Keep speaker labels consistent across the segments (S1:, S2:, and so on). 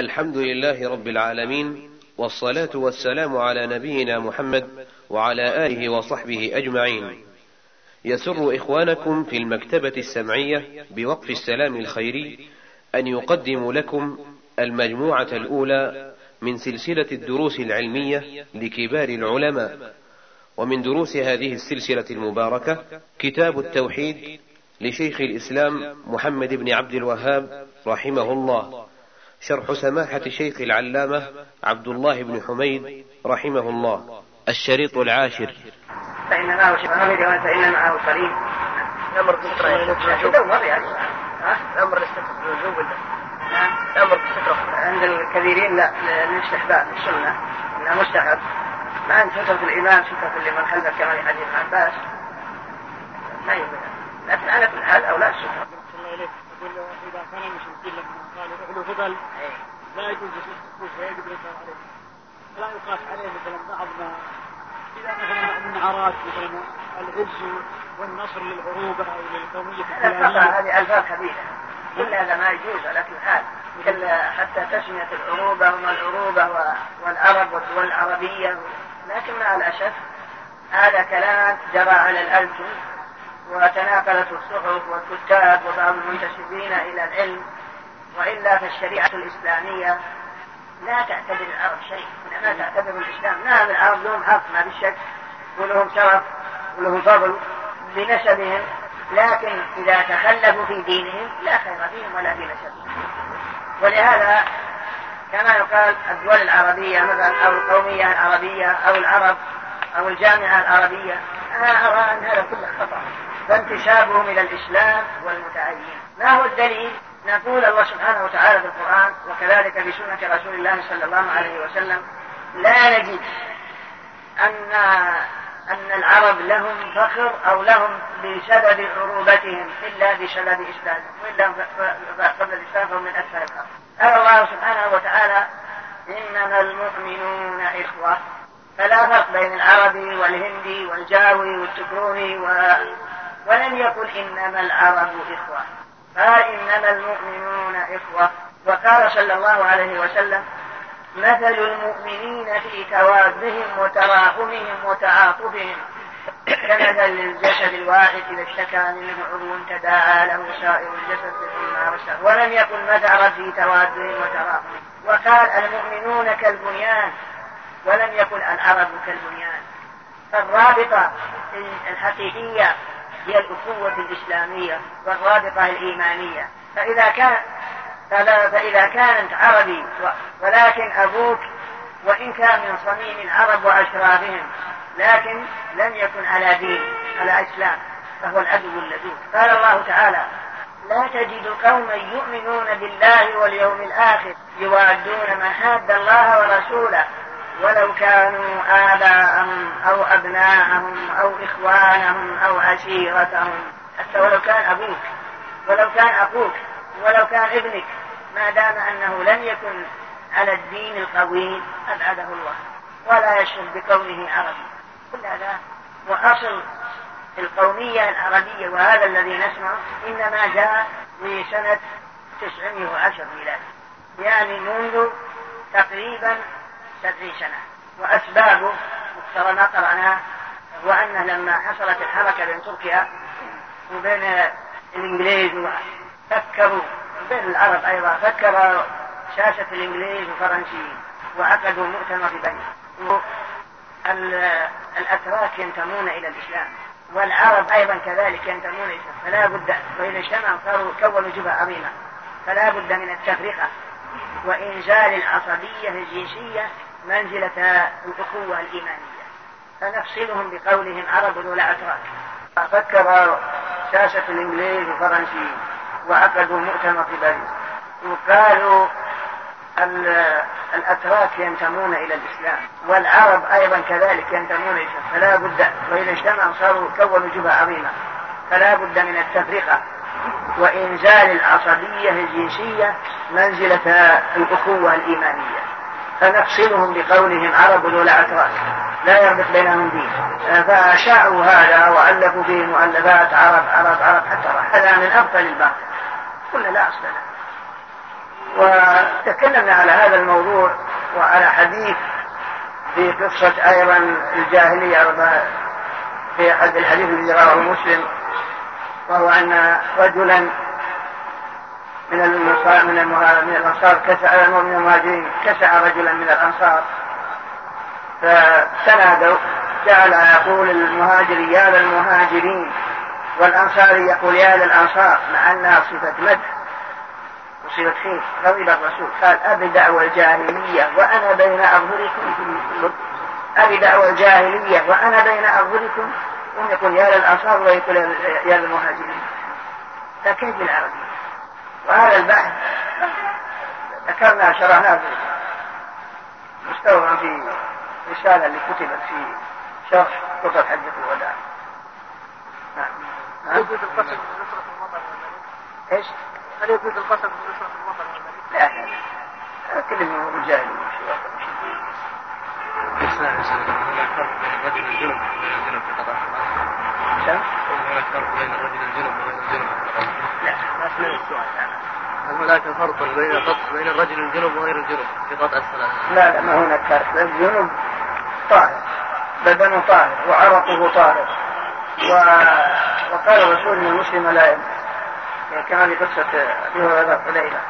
S1: الحمد لله رب العالمين والصلاة والسلام على نبينا محمد وعلى آله وصحبه أجمعين. يسر إخوانكم في المكتبة السمعية بوقف السلام الخيري أن يقدم لكم المجموعة الأولى من سلسلة الدروس العلمية لكبار العلماء، ومن دروس هذه السلسلة المباركة كتاب التوحيد لشيخ الإسلام محمد بن عبد الوهاب رحمه الله. شرح سماحة شيخ العلامة عبد الله بن حميد رحمه الله الشريط العاشر
S2: فإن معه حميد فإن معه صليب الأمر بالسترة يعني الأمر الاستترة بالوجوب الأمر بالسترة عند الكثيرين لا للاستحباب السنة إنها مستحب مع أن سترة الإمام اللي لمن خلفك كما في حديث عباس ما يبين لكن على كل حال أولاد السترة. إذا كان
S3: عنده فضل إيه. لا يجوز يصوم ويجب عليه يقاس عليه مثلا بعض ما إذا مثلا من عراك مثلا العز والنصر للعروبة أو
S2: للقومية هذه ألفاظ خبيثه كل هذا ما يجوز على كل حال مثل حتى تسمية العروبة وما العروبة والعرب والدول العربية لكن مع الأسف هذا كلام جرى على الألسن وتناقلته الصحف والكتاب وبعض المنتسبين إلى العلم وإلا فالشريعة الإسلامية لا تعتبر العرب شيء إنما تعتبر الإسلام نعم العرب لهم حق ما في شك ولهم شرف ولهم فضل بنسبهم لكن إذا تخلفوا في دينهم لا خير فيهم ولا في نسبهم ولهذا كما يقال الدول العربية مثلا أو القومية العربية أو العرب أو الجامعة العربية أنا أرى أن هذا كله خطأ فانتسابهم إلى الإسلام والمتعين ما هو الدليل نقول الله سبحانه وتعالى في القرآن وكذلك في سنة رسول الله صلى الله عليه وسلم لا نجد أن أن العرب لهم فخر أو لهم بسبب عروبتهم إلا بسبب إسلامهم وإلا قبل الإسلام فهم من أسفل الأرض قال الله سبحانه وتعالى إنما المؤمنون إخوة فلا فرق بين العربي والهندي والجاوي والتكروني و... ولم يقل إنما العرب إخوة ها إنما المؤمنون إخوة وقال صلى الله عليه وسلم مثل المؤمنين في توابهم وتراحمهم وتعاطفهم كمثل الجسد الواحد إذا اشتكى منه عضو تداعى له سائر الجسد بثم رسل ولم يكن مثلا في توادهم وتراحمهم وقال المؤمنون كالبنيان ولم يكن العرب كالبنيان فالرابطة الحقيقية هي الأخوة الإسلامية والرابطة الإيمانية فإذا كان فإذا كانت عربي ولكن أبوك وإن كان من صميم العرب وأشرافهم لكن لم يكن على دين على إسلام فهو العدو اللدود قال الله تعالى لا تجد قوما يؤمنون بالله واليوم الآخر يوادون من حاد الله ورسوله ولو كانوا آباءهم أو أبناءهم أو إخوانهم أو عشيرتهم حتى ولو كان أبوك ولو كان أخوك ولو كان ابنك ما دام أنه لم يكن على الدين القويم أبعده الله ولا يشهد بكونه عربي كل هذا وأصل القومية العربية وهذا الذي نسمع إنما جاء في سنة 910 ميلادي يعني منذ تقريبا تدريسنا وأسبابه مقتضى ما قرأناه هو أنه لما حصلت الحركة بين تركيا وبين الإنجليز فكروا بين العرب أيضا فكر شاشه الإنجليز والفرنسيين وعقدوا مؤتمر بني الأتراك ينتمون إلى الإسلام والعرب أيضا كذلك ينتمون إلى الإسلام فلا بد وإذا اجتمعوا صاروا كونوا جبهة عظيمة فلا بد من التفرقة وإنزال العصبية الجنسية منزلة الأخوة الإيمانية فنفصلهم بقولهم عرب ولا أتراك فكر ساسة الإنجليز والفرنسيين وعقدوا مؤتمر في باريس وقالوا الأتراك ينتمون إلى الإسلام والعرب أيضا كذلك ينتمون إلى الإسلام فلا بد وإذا اجتمعوا صاروا كونوا جبهة عظيمة فلا بد من التفرقة وإنزال العصبية الجنسية منزلة الأخوة الإيمانية فنفصلهم بقولهم عرب ولا أتراك لا يربط بينهم دين فأشاعوا هذا وألفوا به مؤلفات عرب عرب عرب حتى هذا من أبطل الباطل قلنا لا أصل له وتكلمنا على هذا الموضوع وعلى حديث في قصة أيضا الجاهلية في أحد الحديث الذي رواه مسلم وهو أن رجلا من الانصار من من الانصار كسع من المهاجرين كسع رجلا من الانصار فسنادوا جعل يقول المهاجر يا للمهاجرين والانصاري يقول يا للانصار مع انها صفه مدح وصفه خير غضب الرسول قال ابي دعوى الجاهليه وانا بين اظهركم ابي دعوى الجاهليه وانا بين اظهركم ويقول يا للانصار ويقول يا للمهاجرين فكيف بالعربيه وهذا البحث ذكرنا شرحناه في مستوى في رسالة
S3: اللي
S2: كتبت
S3: في شرح قصة حجة الوداع نعم. هل يجوز القسم نصرة الوطن ايش؟ هل يجوز القسم بنصرة الوطن
S2: لا لا
S3: لا لا
S2: من رجال الرجل
S3: الجنب وبين الجنب في قطع الحرام.
S2: شمس؟
S3: هناك فرق بين الرجل الجنب وبين الجنب في قطع الحرام. لا لا لا لا هناك فرق بين خط بين الرجل الجنوب وغير الجنوب في قطع الصلاة.
S2: لا لا ما هناك فرق الجنوب
S3: طاهر
S2: بدنه طاهر وعرقه طاهر و... وقال الرسول ان المسلم لا يموت كما في قصة أبي هريرة حليلة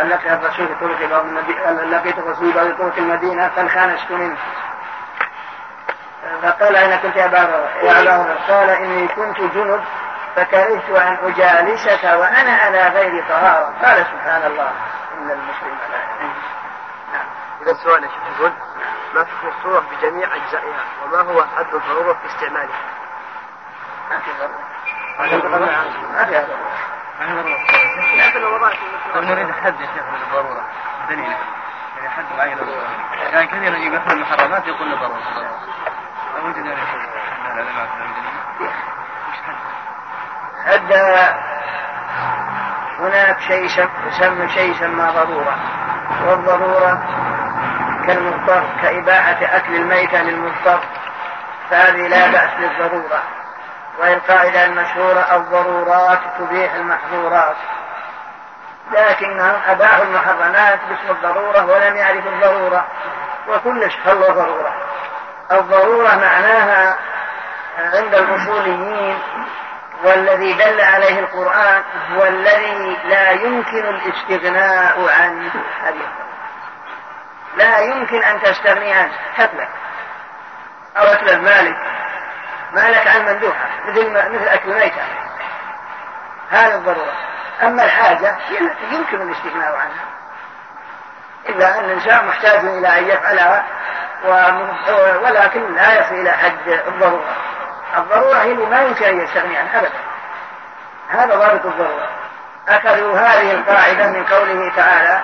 S2: أن لك الرسول في طرق بعض المدينة لقيت الرسول بعض طرق المدينة فانخانشت منه فقال أين كنت يا أبا هريرة؟ قال إني كنت جنب فكرهت أن أجالسك وأنا على غير طهارة قال سبحان الله إن المسلم لا
S3: نعم
S2: إذا السؤال
S3: يقول ما حكم الصورة بجميع أجزائها وما هو حد الضرورة في استعمالها؟
S2: ما في ضرورة ما في ضرورة
S3: ما في طيب نريد حد يا شيخ للضرورة دليل يعني حد معين للضرورة يعني كثير يجيب أكثر المحرمات يقول له ضرورة لا وجد لا لا لا ما في دليل
S2: أدى هناك شيء يسمى شيء يسمى ضرورة والضرورة كالمضطر كإباعة أكل الميتة للمضطر فهذه لا بأس للضرورة والقاعدة المشهورة الضرورات تبيح المحظورات لكنهم أباحوا المحرمات باسم الضرورة ولم يعرفوا الضرورة وكلش خلوا ضرورة الضرورة معناها عند الأصوليين والذي دل عليه القرآن هو الذي لا يمكن الاستغناء عنه هذه لا يمكن أن تستغني عنه كتلك أو أكل مالك مالك عن مندوحة مثل مثل أكل ميتة هذا الضرورة أما الحاجة هي التي يمكن الاستغناء عنها إلا أن الإنسان محتاج إلى أن يفعلها ولكن لا يصل إلى حد الضرورة الضرورة هي اللي ما يمكن أن يستغني عنها أبدا هذا ضابط الضرورة أخذوا هذه القاعدة من قوله تعالى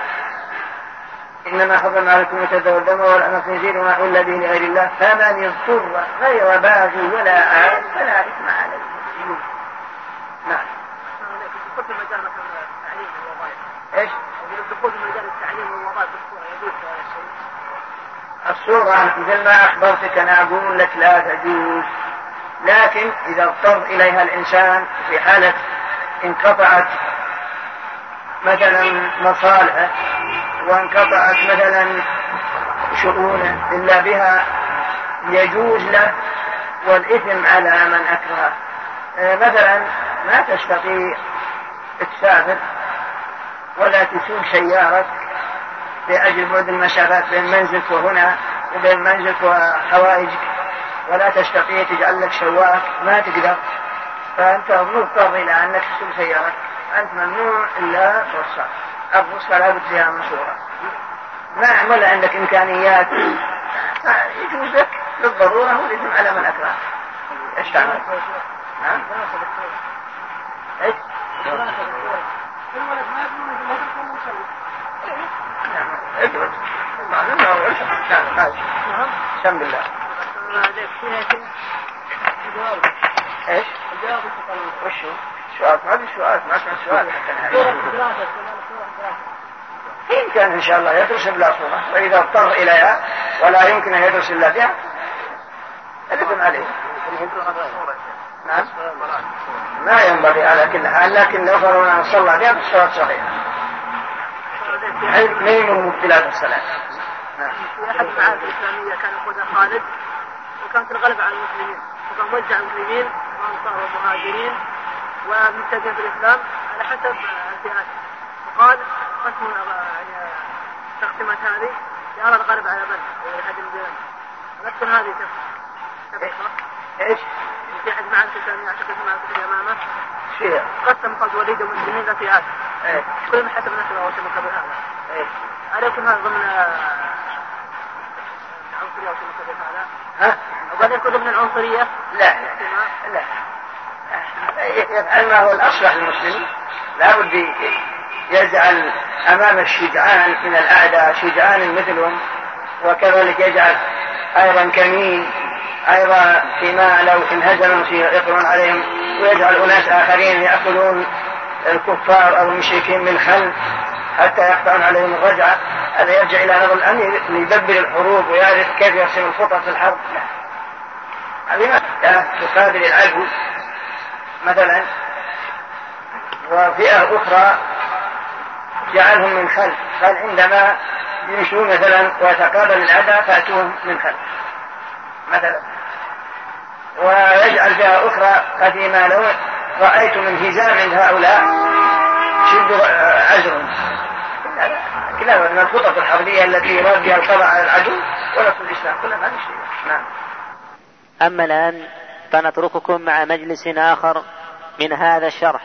S2: إنما حرم عليكم الشد والدم والأنف خنزير وما أحل به لغير الله فمن
S3: اضطر غير باغ ولا عاد فلا إثم عليه نعم ايش؟ في مجال التعليم والوظائف
S2: الصورة الصورة مثل ما أخبرتك أنا
S3: أقول
S2: لك لا تجوز لكن إذا اضطر إليها الإنسان في حالة انقطعت مثلا مصالحه وانقطعت مثلا شؤونه إلا بها يجوز له والإثم على من أكره آه، مثلا ما تستطيع تسافر ولا تسوق سيارتك لأجل بعد المسافات بين منزلك وهنا وبين منزلك وحوائجك ولا تستطيع تجعل لك شواك ما تقدر فأنت مضطر إلى أنك تسوق سيارتك أنت ممنوع إلا فرصة الفرصة لا بد فيها منصورة ما عمل عندك إمكانيات يجوز لك بالضرورة والإثم على
S3: من
S2: أكره إيش
S3: تعمل؟ نعم إيش؟ نعم ايش؟ معلومة
S2: ايش؟ شيء ايش؟ بالله ايش؟ وشو؟ سؤال ما في سؤال ما كان سؤال حتى النهايه إن كان إن شاء الله يدرس بلا صورة وإذا اضطر إليها ولا يمكن أن يدرس إلا بها أذن عليه نعم ما ينبغي على كل حال لكن لو فرضنا أن صلى بها بالصلاه الصحيحه.
S3: ما مبتلات الصلاة نعم. في أحد المعاهد الإسلامية كان يقول خالد وكانت الغلبة على المسلمين وكان موزع المسلمين وأنصار ومهاجرين ومبتدئين في الإسلام على حسب الفئات وقال قسم يعني تقسيمات هذه يرى الغلب على من؟ أحد البلاد الأكثر هذه
S2: تبقى ايش؟
S3: في أحد معركة كان يعتقد في الامامه
S2: فيها
S3: قسم قد وليد المسلمين إلى فئات ايه كل حسب نفسه أو شيء من قبل هذا ايه عليكم هذا ضمن عنصرية أو شيء من قبل هذا
S2: ها؟
S3: وقد يكون من العنصرية؟ لا
S2: لا يفعل
S3: ما هو الأصلح للمسلمين
S2: لا بد يجعل أمام الشجعان من الأعداء شجعان مثلهم وكذلك يجعل أيضا كمين أيضا فيما لو انهزموا يقرون عليهم ويجعل أناس آخرين يأكلون الكفار أو المشركين من خلف حتى يحصل عليهم الرجعة هذا يرجع إلى هذا الأمير ليدبر الحروب ويعرف كيف يرسم الخطط في الحرب هذه كانت تقابل العدو مثلا وفئة أخرى جعلهم من خلف قال عندما يمشوا مثلا ويتقابل الأذى فأتوهم من خلف مثلا ويجعل فئة أخرى قديمة لو رأيت انهزام عند هؤلاء شد أجر كلاهما من الخطط الحربية التي يراد بها القضاء على العدو ورسول الإسلام ما في شيء نعم
S1: أما الآن فنترككم مع مجلس آخر من هذا الشرح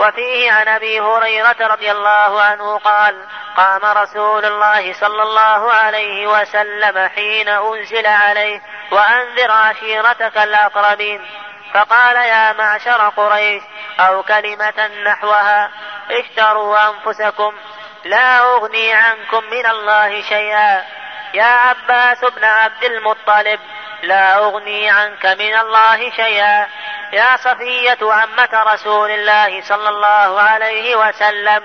S1: وفيه عن ابي هريره رضي الله عنه قال قام رسول الله صلى الله عليه وسلم حين انزل عليه وانذر عشيرتك الاقربين فقال يا معشر قريش أو كلمة نحوها اشتروا أنفسكم لا أغني عنكم من الله شيئا يا عباس بن عبد المطلب لا أغني عنك من الله شيئا يا صفية عمة رسول الله صلى الله عليه وسلم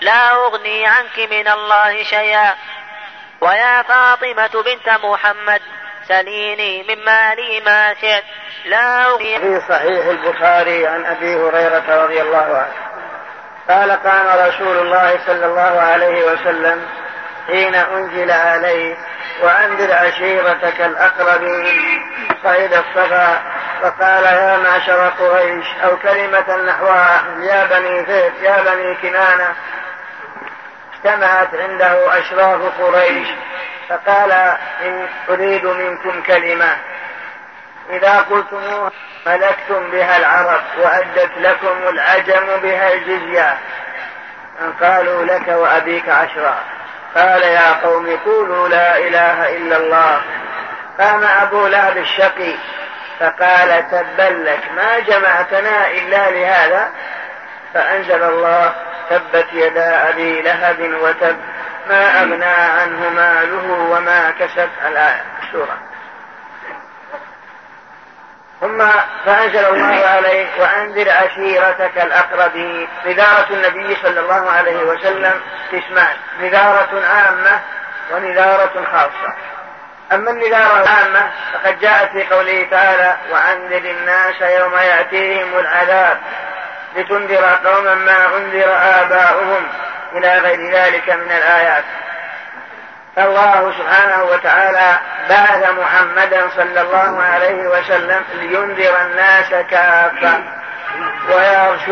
S1: لا أغني عنك من الله شيئا ويا فاطمة بنت محمد سليني من مالي ما شئت لا
S2: أغني في صحيح البخاري عن أبي هريرة رضي الله عنه قال قام رسول الله صلى الله عليه وسلم حين أنزل عليه وأنذر عشيرتك الأقربين صعد الصفا فقال يا معشر قريش أو كلمة نحوها يا بني ذئب يا بني كنانة اجتمعت عنده أشراف قريش فقال إن أريد منكم كلمة إذا قلتموها ملكتم بها العرب وأدت لكم العجم بها الجزية أن قالوا لك وأبيك عشرا قال يا قوم قولوا لا إله إلا الله قام أبو لهب الشقي فقال تبا لك ما جمعتنا إلا لهذا فأنزل الله تبت يدا أبي لهب وتب ما أغنى عنه ماله وما كسب الآية السورة ثم فأنزل الله عليه وأنذر عشيرتك الأقربين نذارة النبي صلى الله عليه وسلم قسمان نذارة عامة ونذارة خاصة أما النذارة العامة فقد جاءت في قوله تعالى وأنذر الناس يوم يأتيهم العذاب لتنذر قوما ما أنذر آباؤهم إلى غير ذلك من الآيات فالله سبحانه وتعالى بعث محمدا صلى الله عليه وسلم لينذر الناس كافة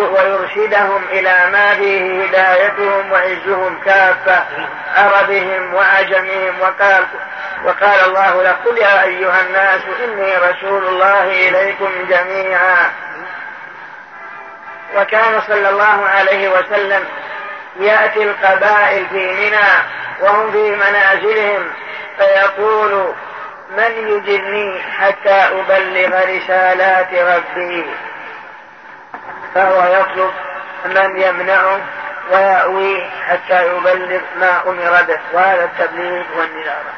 S2: ويرشدهم إلى ما فيه هدايتهم وعزهم كافة عربهم وعجمهم وقال وقال الله له قل يا أيها الناس إني رسول الله إليكم جميعا وكان صلى الله عليه وسلم يأتي القبائل في منى وهم في منازلهم فيقول من يجني حتى أبلغ رسالات ربي فهو يطلب من يمنعه ويأويه حتى يبلغ ما أمر به وهذا التبليغ والنذارة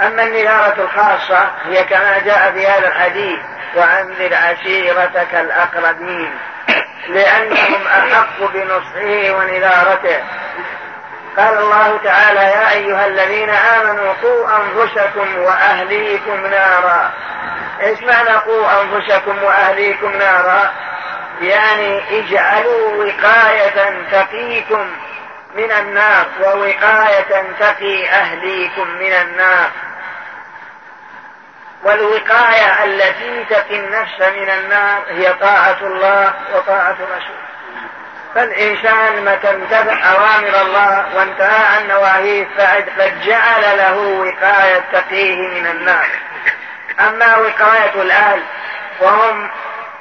S2: أما النذارة الخاصة هي كما جاء في هذا الحديث وأنذر عشيرتك الأقربين لأنهم أحق بنصحه ونذارته قال الله تعالى يا أيها الذين آمنوا قوا أنفسكم وأهليكم نارا إيش معنى قوا أنفسكم وأهليكم نارا يعني اجعلوا وقاية تقيكم من النار ووقاية تقي أهليكم من النار والوقاية التي تقي النفس من النار هي طاعة الله وطاعة رسوله فالإنسان متى امتثل أوامر الله وانتهى عن نواهيه فقد جعل له وقاية تقيه من النار أما وقاية الأهل وهم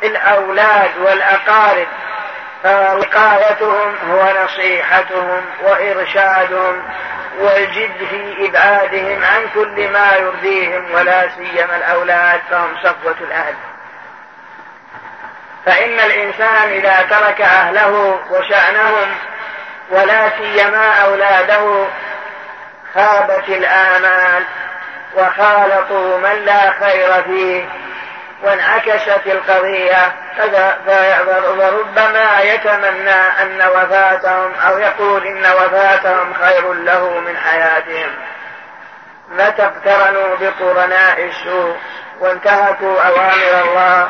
S2: الأولاد والأقارب فوقايتهم هو نصيحتهم وإرشادهم والجد في إبعادهم عن كل ما يرضيهم ولا سيما الأولاد فهم صفوة الأهل فإن الإنسان إذا ترك أهله وشأنهم ولا سيما أولاده خابت الآمال وخالطوا من لا خير فيه وانعكست القضية فربما يتمنى أن وفاتهم أو يقول إن وفاتهم خير له من حياتهم متى اقترنوا بقرناء السوء وانتهكوا أوامر الله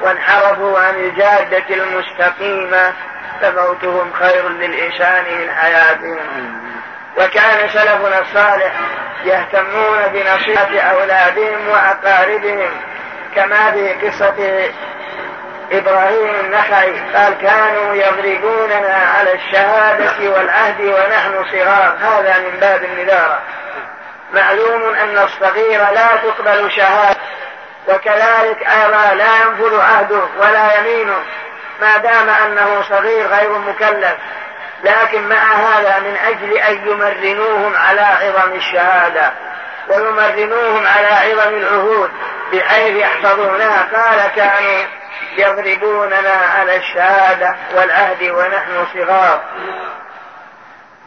S2: وانحرفوا عن الجادة المستقيمة فموتهم خير للإنسان من حياتهم وكان سلفنا الصالح يهتمون بنصيحة أولادهم وأقاربهم كما في قصة إبراهيم النخعي قال كانوا يضربوننا على الشهادة والعهد ونحن صغار هذا من باب الندارة معلوم أن الصغير لا تقبل شهادة وكذلك أيضا لا ينفذ عهده ولا يمينه ما دام أنه صغير غير مكلف لكن مع هذا من أجل أن يمرنوهم على عظم الشهادة ويمرنوهم على عظم العهود بحيث يحفظونها قال كانوا يضربوننا على الشهادة والعهد ونحن صغار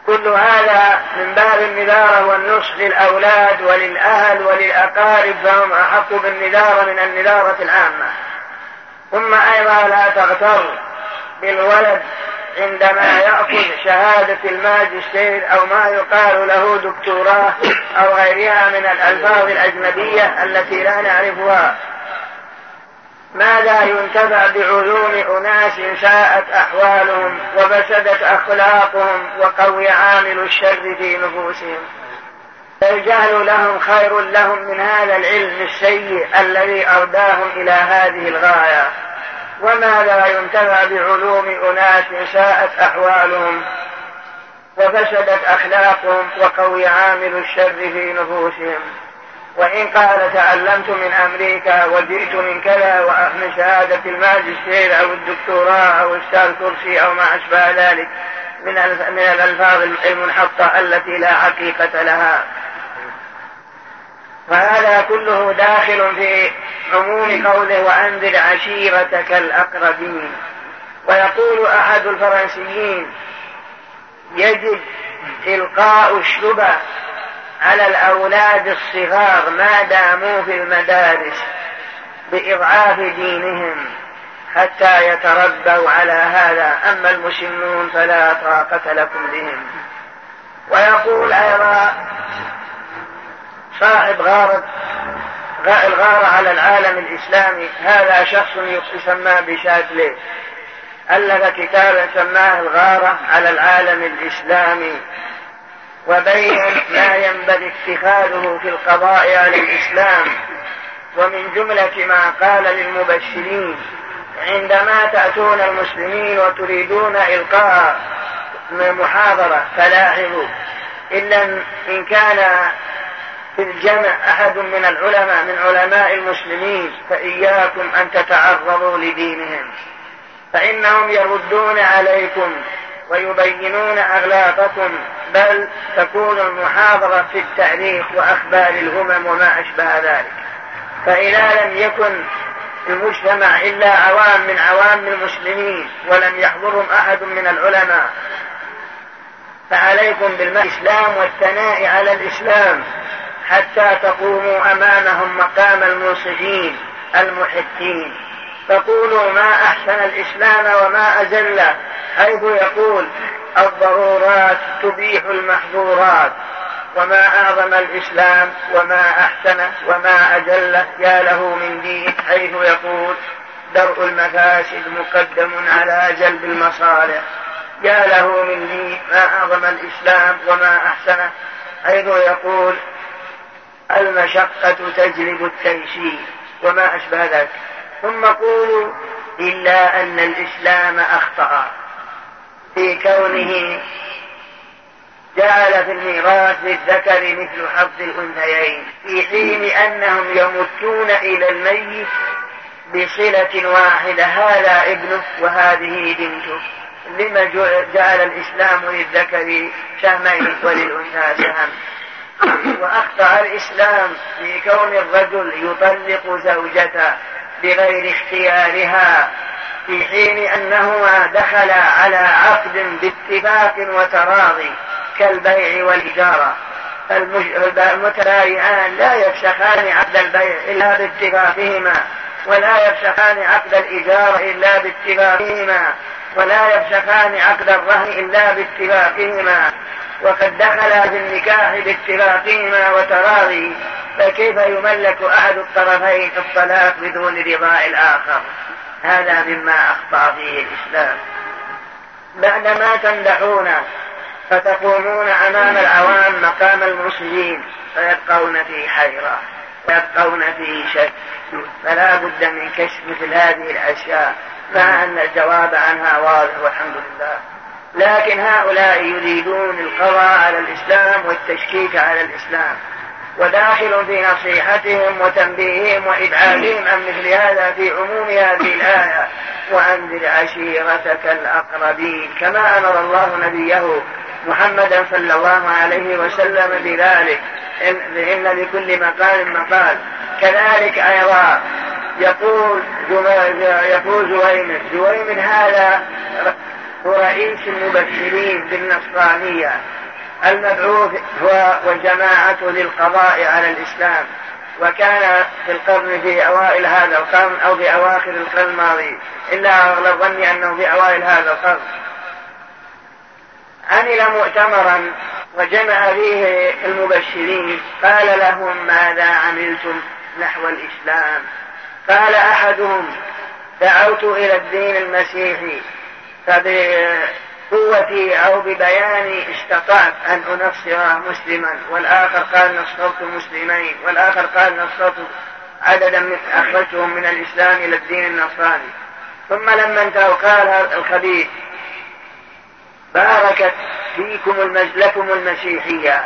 S2: كل هذا من باب النذارة والنصح للأولاد وللأهل وللأقارب فهم أحق بالنذارة من النذارة العامة ثم أيضا لا تغتر بالولد عندما يأخذ شهادة الماجستير أو ما يقال له دكتوراه أو غيرها من الألفاظ الأجنبية التي لا نعرفها ماذا ينتفع بعلوم أناس ساءت أحوالهم وفسدت أخلاقهم وقوي عامل الشر في نفوسهم فالجهل لهم خير لهم من هذا العلم السيء الذي أرداهم إلى هذه الغاية وما لا ينتفع بعلوم أناس ساءت أحوالهم وفسدت أخلاقهم وقوي عامل الشر في نفوسهم وإن قال تعلمت من أمريكا وجئت من كذا ومن شهادة الماجستير أو الدكتوراه أو أستاذ كرسي أو ما أشبه ذلك من من الألفاظ المنحطة التي لا حقيقة لها فهذا كله داخل في عموم قوله وأنذر عشيرتك الأقربين ويقول أحد الفرنسيين يجب إلقاء الشبه على الأولاد الصغار ما داموا في المدارس بإضعاف دينهم حتى يتربوا على هذا أما المسلمون فلا طاقة لكم بهم ويقول أيضا صاحب غارة الغارة على العالم الإسلامي هذا شخص يسمى بشاتلي ألف كتابا سماه الغارة على العالم الإسلامي وبين ما ينبغي اتخاذه في القضاء على الإسلام ومن جملة ما قال للمبشرين عندما تأتون المسلمين وتريدون إلقاء محاضرة فلاحظوا إلا إن كان في الجمع أحد من العلماء من علماء المسلمين فإياكم أن تتعرضوا لدينهم فإنهم يردون عليكم ويبينون أغلاطكم بل تكون المحاضرة في التاريخ وأخبار الأمم وما أشبه ذلك فإذا لم يكن المجتمع إلا عوام من عوام المسلمين ولم يحضرهم أحد من العلماء فعليكم بالإسلام والثناء على الإسلام حتى تقوموا أمامهم مقام المنصفين المحتين تقولوا ما أحسن الإسلام وما أزله حيث يقول الضرورات تبيح المحظورات وما أعظم الإسلام وما أحسنه وما أجله يا له من دين حيث يقول درء المفاسد مقدم على جلب المصالح يا له من دين ما أعظم الإسلام وما أحسنه حيث يقول المشقة تجلب التيسير وما أشبه ذلك ثم قولوا إلا أن الإسلام أخطأ في كونه جعل في الميراث للذكر مثل حظ الأنثيين في حين أنهم يمتون إلى الميت بصلة واحدة هذا ابنه وهذه بنته لما جعل الإسلام للذكر سهمين وللأنثى سهم وأخطأ الإسلام في كون الرجل يطلق زوجته بغير اختيارها في حين أنهما دخلا على عقد باتفاق وتراضي كالبيع والإجارة المتبايعان لا يفسخان عقد البيع إلا باتفاقهما ولا يفسخان عقد الإجارة إلا باتفاقهما ولا يفسخان عقد الرهن إلا باتفاقهما وقد دخلا في النكاح باتفاقهما وتراضي فكيف يملك أحد الطرفين الطلاق بدون رضاء الآخر هذا مما أخطأ فيه الإسلام بعدما تمدحون فتقومون أمام العوام مقام المرسلين فيبقون في حيرة ويبقون في شك فلا بد من كشف مثل هذه الأشياء مع أن الجواب عنها واضح والحمد لله لكن هؤلاء يريدون القضاء على الإسلام والتشكيك على الإسلام وداخل في نصيحتهم وتنبيههم وإبعادهم عن مثل هذا في عموم هذه الآية وأنذر عشيرتك الأقربين كما أمر الله نبيه محمدا صلى الله عليه وسلم بذلك إن لكل مقال مقال كذلك أيضا يقول يقول زويمن زويمن هذا ورئيس المبشرين بالنصرانية المبعوث هو وجماعة للقضاء على الإسلام وكان في القرن في أوائل هذا القرن أو في أواخر القرن الماضي إلا أغلب ظني أنه في أوائل هذا القرن عمل مؤتمرا وجمع فيه المبشرين قال لهم ماذا عملتم نحو الإسلام قال أحدهم دعوت إلى الدين المسيحي فبقوتي أو ببياني استطعت أن انصر مسلما والآخر قال نصرت مسلمين والآخر قال نصرت عددا من أخرجتهم من الإسلام إلى الدين النصراني ثم لما انتهوا قال الخبيث باركت فيكم لكم المسيحية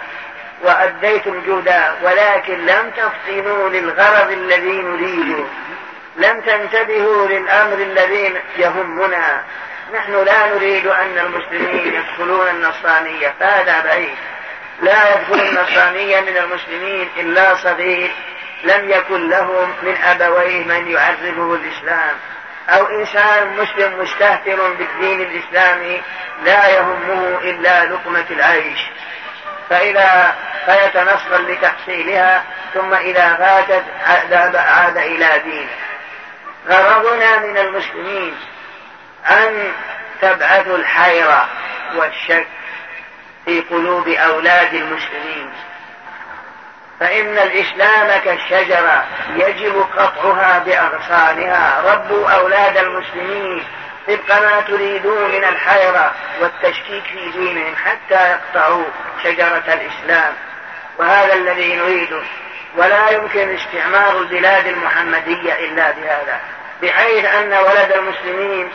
S2: وأديتم جهدا ولكن لم تفطنوا للغرض الذي نريده لم تنتبهوا للأمر الذي يهمنا نحن لا نريد أن المسلمين يدخلون النصرانية هذا بعيد لا يدخل النصرانية من المسلمين إلا صغير لم يكن لهم من أبويه من يعرفه الإسلام أو إنسان مسلم مستهتر بالدين الإسلامي لا يهمه إلا لقمة العيش فإذا فيتنصر لتحصيلها ثم إذا فاتت عاد إلى دينه غرضنا من المسلمين أن تبعث الحيرة والشك في قلوب أولاد المسلمين فإن الإسلام كالشجرة يجب قطعها بأغصانها ربوا أولاد المسلمين طبق ما تريدون من الحيرة والتشكيك في دينهم حتى يقطعوا شجرة الإسلام وهذا الذي نريده ولا يمكن استعمار البلاد المحمدية إلا بهذا بحيث أن ولد المسلمين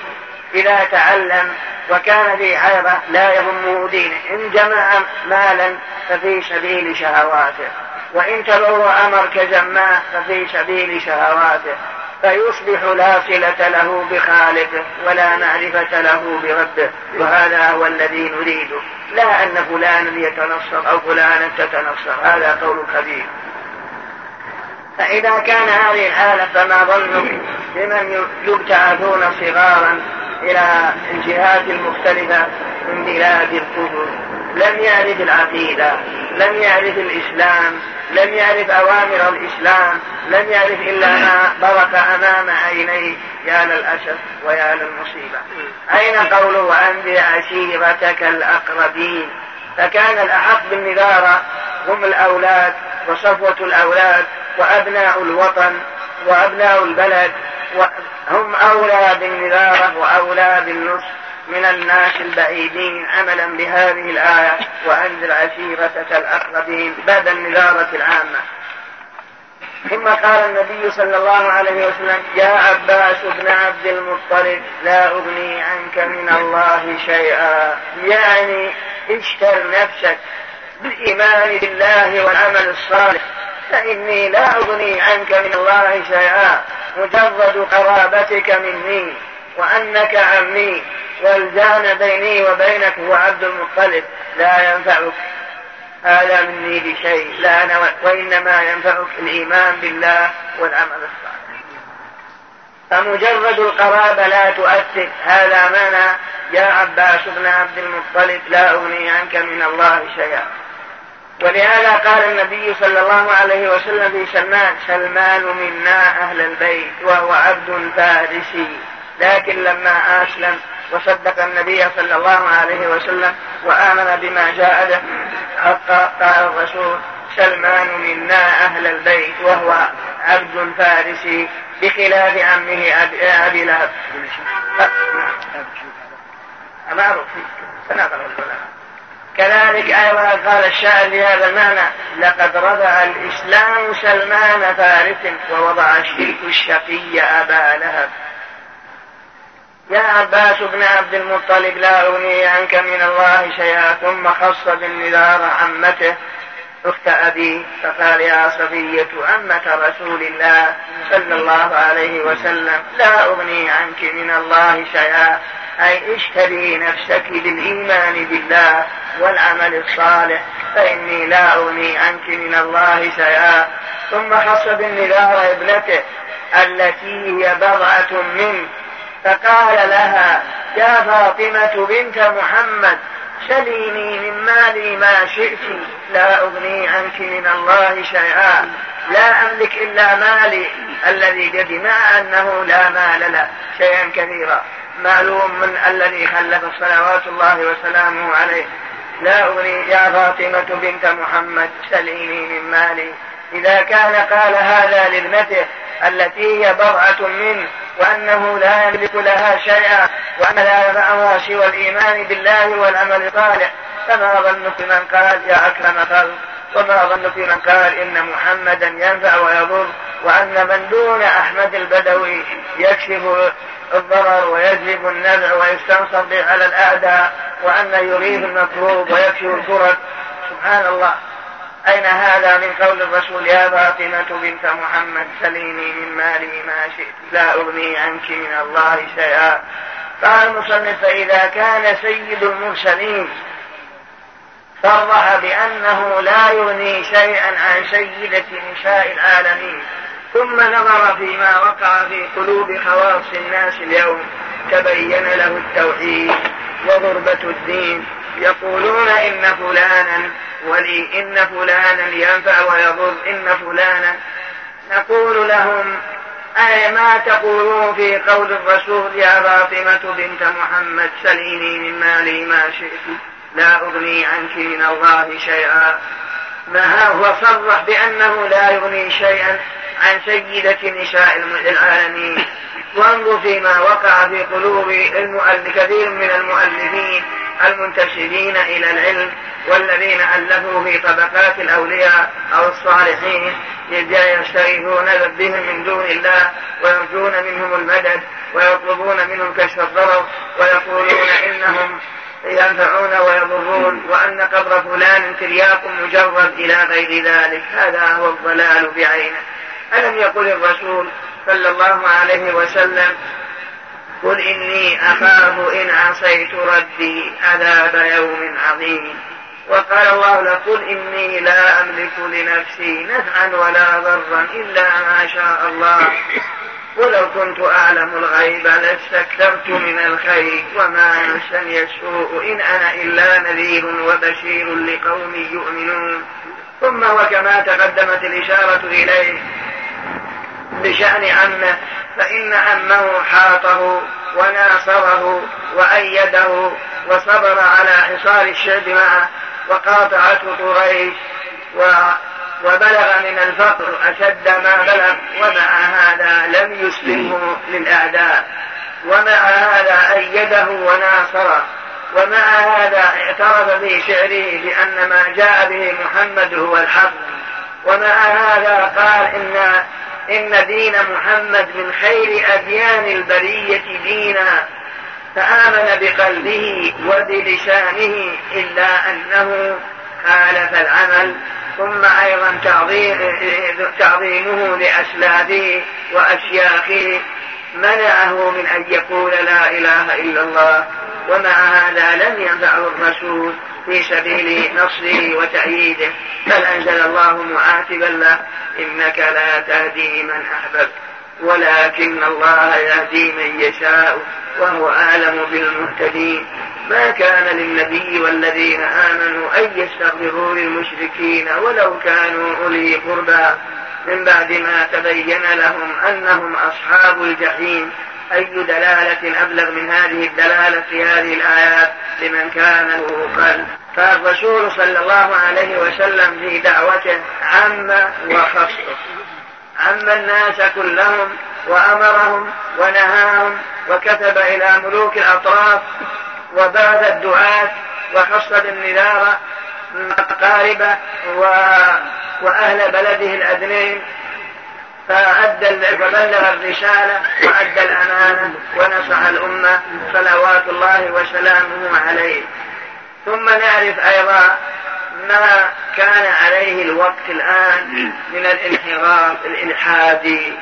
S2: إذا تعلم وكان في حيرة لا يهمه دينه إن جمع مالا ففي سبيل شهواته وإن تبرع مركزا ما ففي سبيل شهواته فيصبح لا صلة له بخالقه ولا معرفة له بربه وهذا هو الذي نريده لا أن فلانا يتنصر أو فلانا تتنصر هذا قول كبير فإذا كان هذه الحالة فما ظنك بمن يبتعثون صغارا إلى الجهات المختلفة من بلاد الكفر لم يعرف العقيدة لم يعرف الإسلام لم يعرف أوامر الإسلام لم يعرف إلا ما برك أمام عينيه يا للأسف ويا للمصيبة أين قوله عندي عشيرتك الأقربين فكان الأحق بالنذارة هم الأولاد وصفوة الأولاد وأبناء الوطن وأبناء البلد هم أولى بالنذارة وأولى بالنصح من الناس البعيدين عملا بهذه الآية وأنزل عشيرتك الأقربين بعد النذارة العامة ثم قال النبي صلى الله عليه وسلم يا عباس بن عبد المطلب لا أغني عنك من الله شيئا يعني اشتر نفسك بالإيمان بالله والعمل الصالح فإني لا أغني عنك من الله شيئا مجرد قرابتك مني وأنك عمي والجان بيني وبينك هو عبد المطلب لا ينفعك هذا مني بشيء لا أنا وإنما ينفعك الإيمان بالله والعمل الصالح فمجرد القرابة لا تؤثر هذا معنى يا عباس بن عبد المطلب لا أغني عنك من الله شيئا ولهذا قال النبي صلى الله عليه وسلم في سلمان سلمان منا أهل البيت وهو عبد فارسي لكن لما أسلم وصدق النبي صلى الله عليه وسلم وآمن بما جاء به حقا قال الرسول سلمان منا أهل البيت وهو عبد فارسي بخلاف عمه أبي لهب العلماء كذلك أيضا قال الشاعر بهذا المعنى لقد رفع الإسلام سلمان فارس ووضع الشرك الشقي أبا لهب يا عباس بن عبد المطلب لا أغني عنك من الله شيئا ثم خص بالنذار عمته أخت أبي فقال يا صفية عمة رسول الله صلى الله عليه وسلم لا أغني عنك من الله شيئا أي اشتري نفسك بالإيمان بالله والعمل الصالح فإني لا أغني عنك من الله شيئا ثم خص بالنذار ابنته التي هي بضعة منه فقال لها يا فاطمة بنت محمد سليني من مالي ما شئت لا أغني عنك من الله شيئا لا أملك إلا مالي الذي قدم أنه لا مال له شيئا كثيرا معلوم من الذي خلف صلوات الله وسلامه عليه لا أغني يا فاطمة بنت محمد سليني من مالي إذا كان قال هذا لابنته التي هي برعة منه وأنه لا يملك لها شيئا وأن لا ينفعها سوى الإيمان بالله والعمل الصالح فما ظنك من قال يا أكرم خلق وما ظنك من قال إن محمدا ينفع ويضر وأن من دون أحمد البدوي يكشف الضرر ويجلب النفع ويستنصر به على الأعداء وأن يريد المطلوب ويكشف الكرب سبحان الله أين هذا من قول الرسول يا فاطمة بنت محمد سليني من مالي ما شئت لا أغني عنك من الله شيئا قال المصنف فإذا كان سيد المرسلين فرح بأنه لا يغني شيئا عن سيدة نساء العالمين ثم نظر فيما وقع في قلوب خواص الناس اليوم تبين له التوحيد وغربة الدين يقولون إن فلانا ولي إن فلانا ينفع ويضر إن فلانا نقول لهم أي ما تقولون في قول الرسول يا فاطمة بنت محمد سليني من مالي ما شئت لا أغني عنك من الله شيئا نهى هو صرح بأنه لا يغني شيئا عن سيدة نساء العالمين وانظر فيما وقع في قلوب كثير من المؤلفين المنتشرين إلى العلم والذين ألفوا في طبقات الأولياء أو الصالحين إذ بهم من دون الله ويرجون منهم المدد ويطلبون منهم كشف الضرر ويقولون إنهم ينفعون ويضرون وأن قبر فلان ترياق مجرد إلى غير ذلك هذا هو الضلال بعينه ألم يقل الرسول صلى الله عليه وسلم قل إني أخاف إن عصيت ربي عذاب يوم عظيم وقال الله لقل إني لا أملك لنفسي نفعا ولا ضرا إلا ما شاء الله ولو كنت أعلم الغيب لاستكثرت من الخير وما مسني السوء إن أنا إلا نذير وبشير لقوم يؤمنون ثم وكما تقدمت الإشارة إليه بشأن عمه فإن عمه حاطه وناصره وأيده وصبر على حصار الشعب معه وقاطعته قريش و وبلغ من الفقر أشد ما بلغ ومع هذا لم يسلمه للأعداء ومع هذا أيده وناصره ومع هذا اعترف في شعره بأن ما جاء به محمد هو الحق ومع هذا قال إن إن دين محمد من خير أديان البرية دينا فآمن بقلبه وبلسانه إلا أنه خالف العمل ثم أيضا تعظيمه لأسلافه وأشياخه منعه من أن يقول لا إله إلا الله ومع هذا لم ينفعه الرسول في سبيل نصره وتأييده بل أنزل الله معاتبا له إنك لا تهدي من أحببت ولكن الله يهدي من يشاء وهو أعلم بالمهتدين ما كان للنبي والذين آمنوا أن يستغفروا للمشركين ولو كانوا أولي قربى من بعد ما تبين لهم أنهم أصحاب الجحيم أي دلالة أبلغ من هذه الدلالة في هذه الآيات لمن كان له قلب فالرسول صلى الله عليه وسلم في دعوته عم وخصه عم الناس كلهم وأمرهم ونهاهم وكتب إلى ملوك الأطراف وبعث الدعاة وخص بالنذارة أقاربه و... وأهل بلده الأدنين فأدى فبلغ الرسالة وأدى الأمانة ونصح الأمة صلوات الله وسلامه عليه ثم نعرف أيضا ما كان عليه الوقت الآن من الانحراف الإلحادي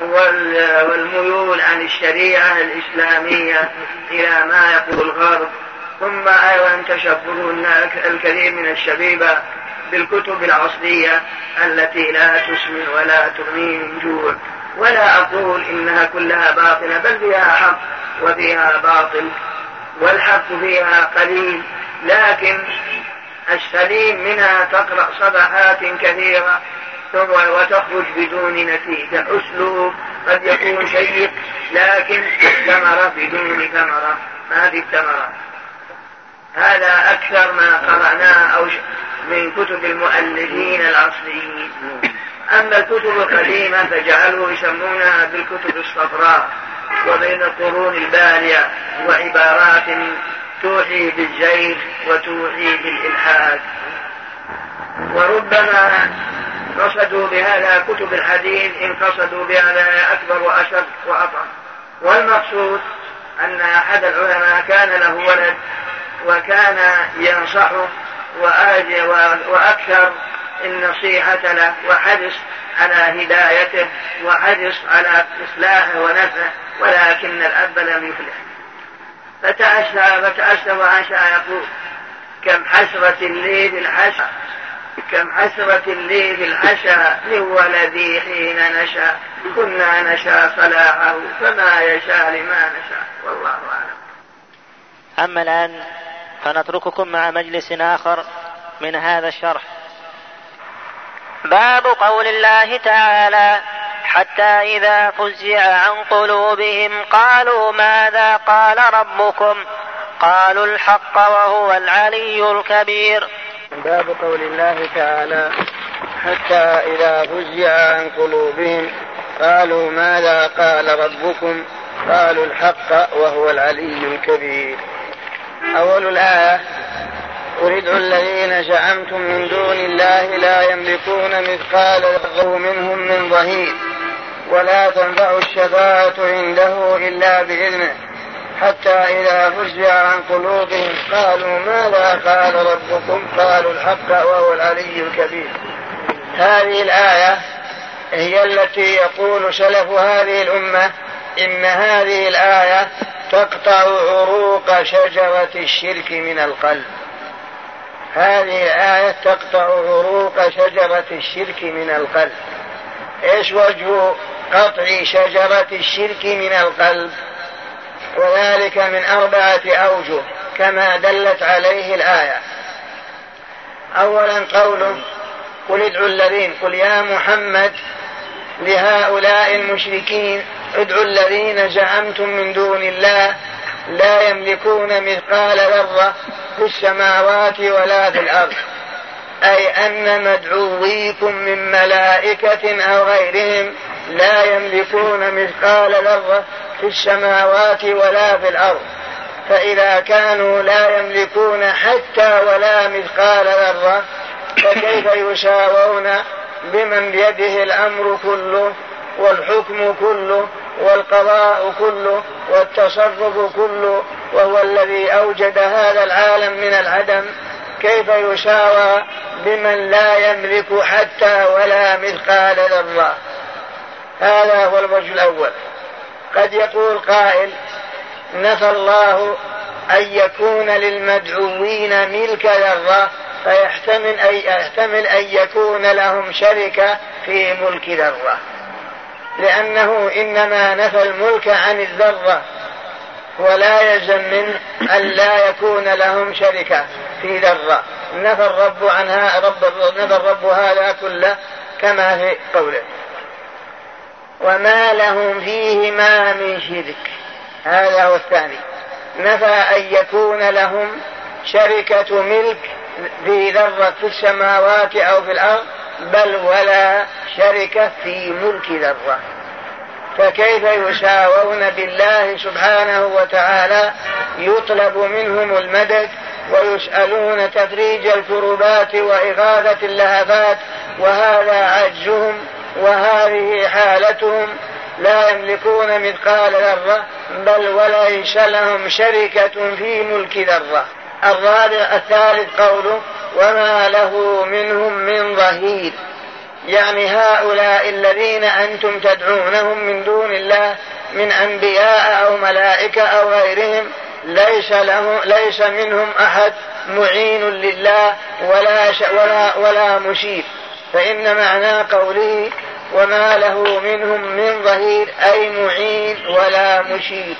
S2: والميول عن الشريعة الإسلامية إلى ما يقول الغرب ثم أيضا تشبه الكثير من الشبيبة بالكتب الأصلية التي لا تسمن ولا تغني من جوع ولا أقول إنها كلها باطلة بل فيها حق وفيها باطل والحق فيها قليل لكن السليم منها تقرأ صفحات كثيرة ثم وتخرج بدون نتيجة أسلوب قد يكون شيق لكن ثمرة بدون ثمرة ما في الثمرة هذا أكثر ما قرأناه أو من كتب المؤلفين العصريين أما الكتب القديمة فجعلوا يسمونها بالكتب الصفراء وبين القرون البالية وعبارات توحي بالزيف وتوحي بالإلحاد وربما قصدوا بهذا كتب الحديث إن قصدوا بهذا أكبر وأشد وأطعم والمقصود أن أحد العلماء كان له ولد وكان ينصحه وأكثر النصيحة له وحرص على هدايته وحرص على إصلاحه ونفعه ولكن الأب لم يفلح فتأسى فتأسى وعشى يقول كم حسرة لي في العشاء كم حسرة لي في العشاء لولدي حين نشا كنا نشا صلاحه فما يشاء لما نشاء والله أعلم
S4: أما الآن فنترككم مع مجلس آخر من هذا الشرح باب قول الله تعالى حتى إذا فزع عن قلوبهم قالوا ماذا قال ربكم قالوا الحق وهو العلي الكبير
S2: باب قول الله تعالى حتى إذا فزع عن قلوبهم قالوا ماذا قال ربكم قالوا الحق وهو العلي الكبير أول الآية أريد الذين شعمتم من دون الله لا يملكون مثقال ذره منهم من ظهير ولا تنفع الشفاعة عنده إلا بإذنه حتى إذا فزع عن قلوبهم قالوا ماذا قال ربكم قالوا الحق وهو العلي الكبير هذه الآية هي التي يقول سلف هذه الأمة إن هذه الآية تقطع عروق شجرة الشرك من القلب هذه الآية تقطع عروق شجرة الشرك من القلب إيش وجه قطع شجرة الشرك من القلب وذلك من أربعة أوجه كما دلت عليه الآية أولا قوله قل ادعوا الذين قل يا محمد لهؤلاء المشركين ادعوا الذين زعمتم من دون الله لا يملكون مثقال ذرة في السماوات ولا في الأرض أي أن مدعويكم من ملائكة أو غيرهم لا يملكون مثقال ذرة في السماوات ولا في الأرض فإذا كانوا لا يملكون حتى ولا مثقال ذرة فكيف يساوون بمن بيده الامر كله والحكم كله والقضاء كله والتصرف كله وهو الذي اوجد هذا العالم من العدم كيف يساوى بمن لا يملك حتى ولا مثقال ذره هذا هو الوجه الاول قد يقول قائل نفى الله ان يكون للمدعوين ملك ذره فيحتمل أن يحتمل أن يكون لهم شركة في ملك ذرة لأنه إنما نفى الملك عن الذرة ولا يلزم من أن لا يكون لهم شركة في ذرة نفى الرب عنها رب نفى الرب هذا كله كما في قوله وما لهم فيهما من شرك هذا هو الثاني نفى أن يكون لهم شركة ملك ذي ذرة في السماوات أو في الأرض بل ولا شركة في ملك ذرة فكيف يساوون بالله سبحانه وتعالى يطلب منهم المدد ويسألون تدريج الكربات وإغاثة اللهبات وهذا عجزهم وهذه حالتهم لا يملكون مثقال ذرة بل وليس لهم شركة في ملك ذرة الرابع الثالث قوله وما له منهم من ظهير يعني هؤلاء الذين أنتم تدعونهم من دون الله من أنبياء أو ملائكة أو غيرهم ليس له ليس منهم أحد معين لله ولا ولا ولا مشير فإن معنى قوله وما له منهم من ظهير أي معين ولا مشير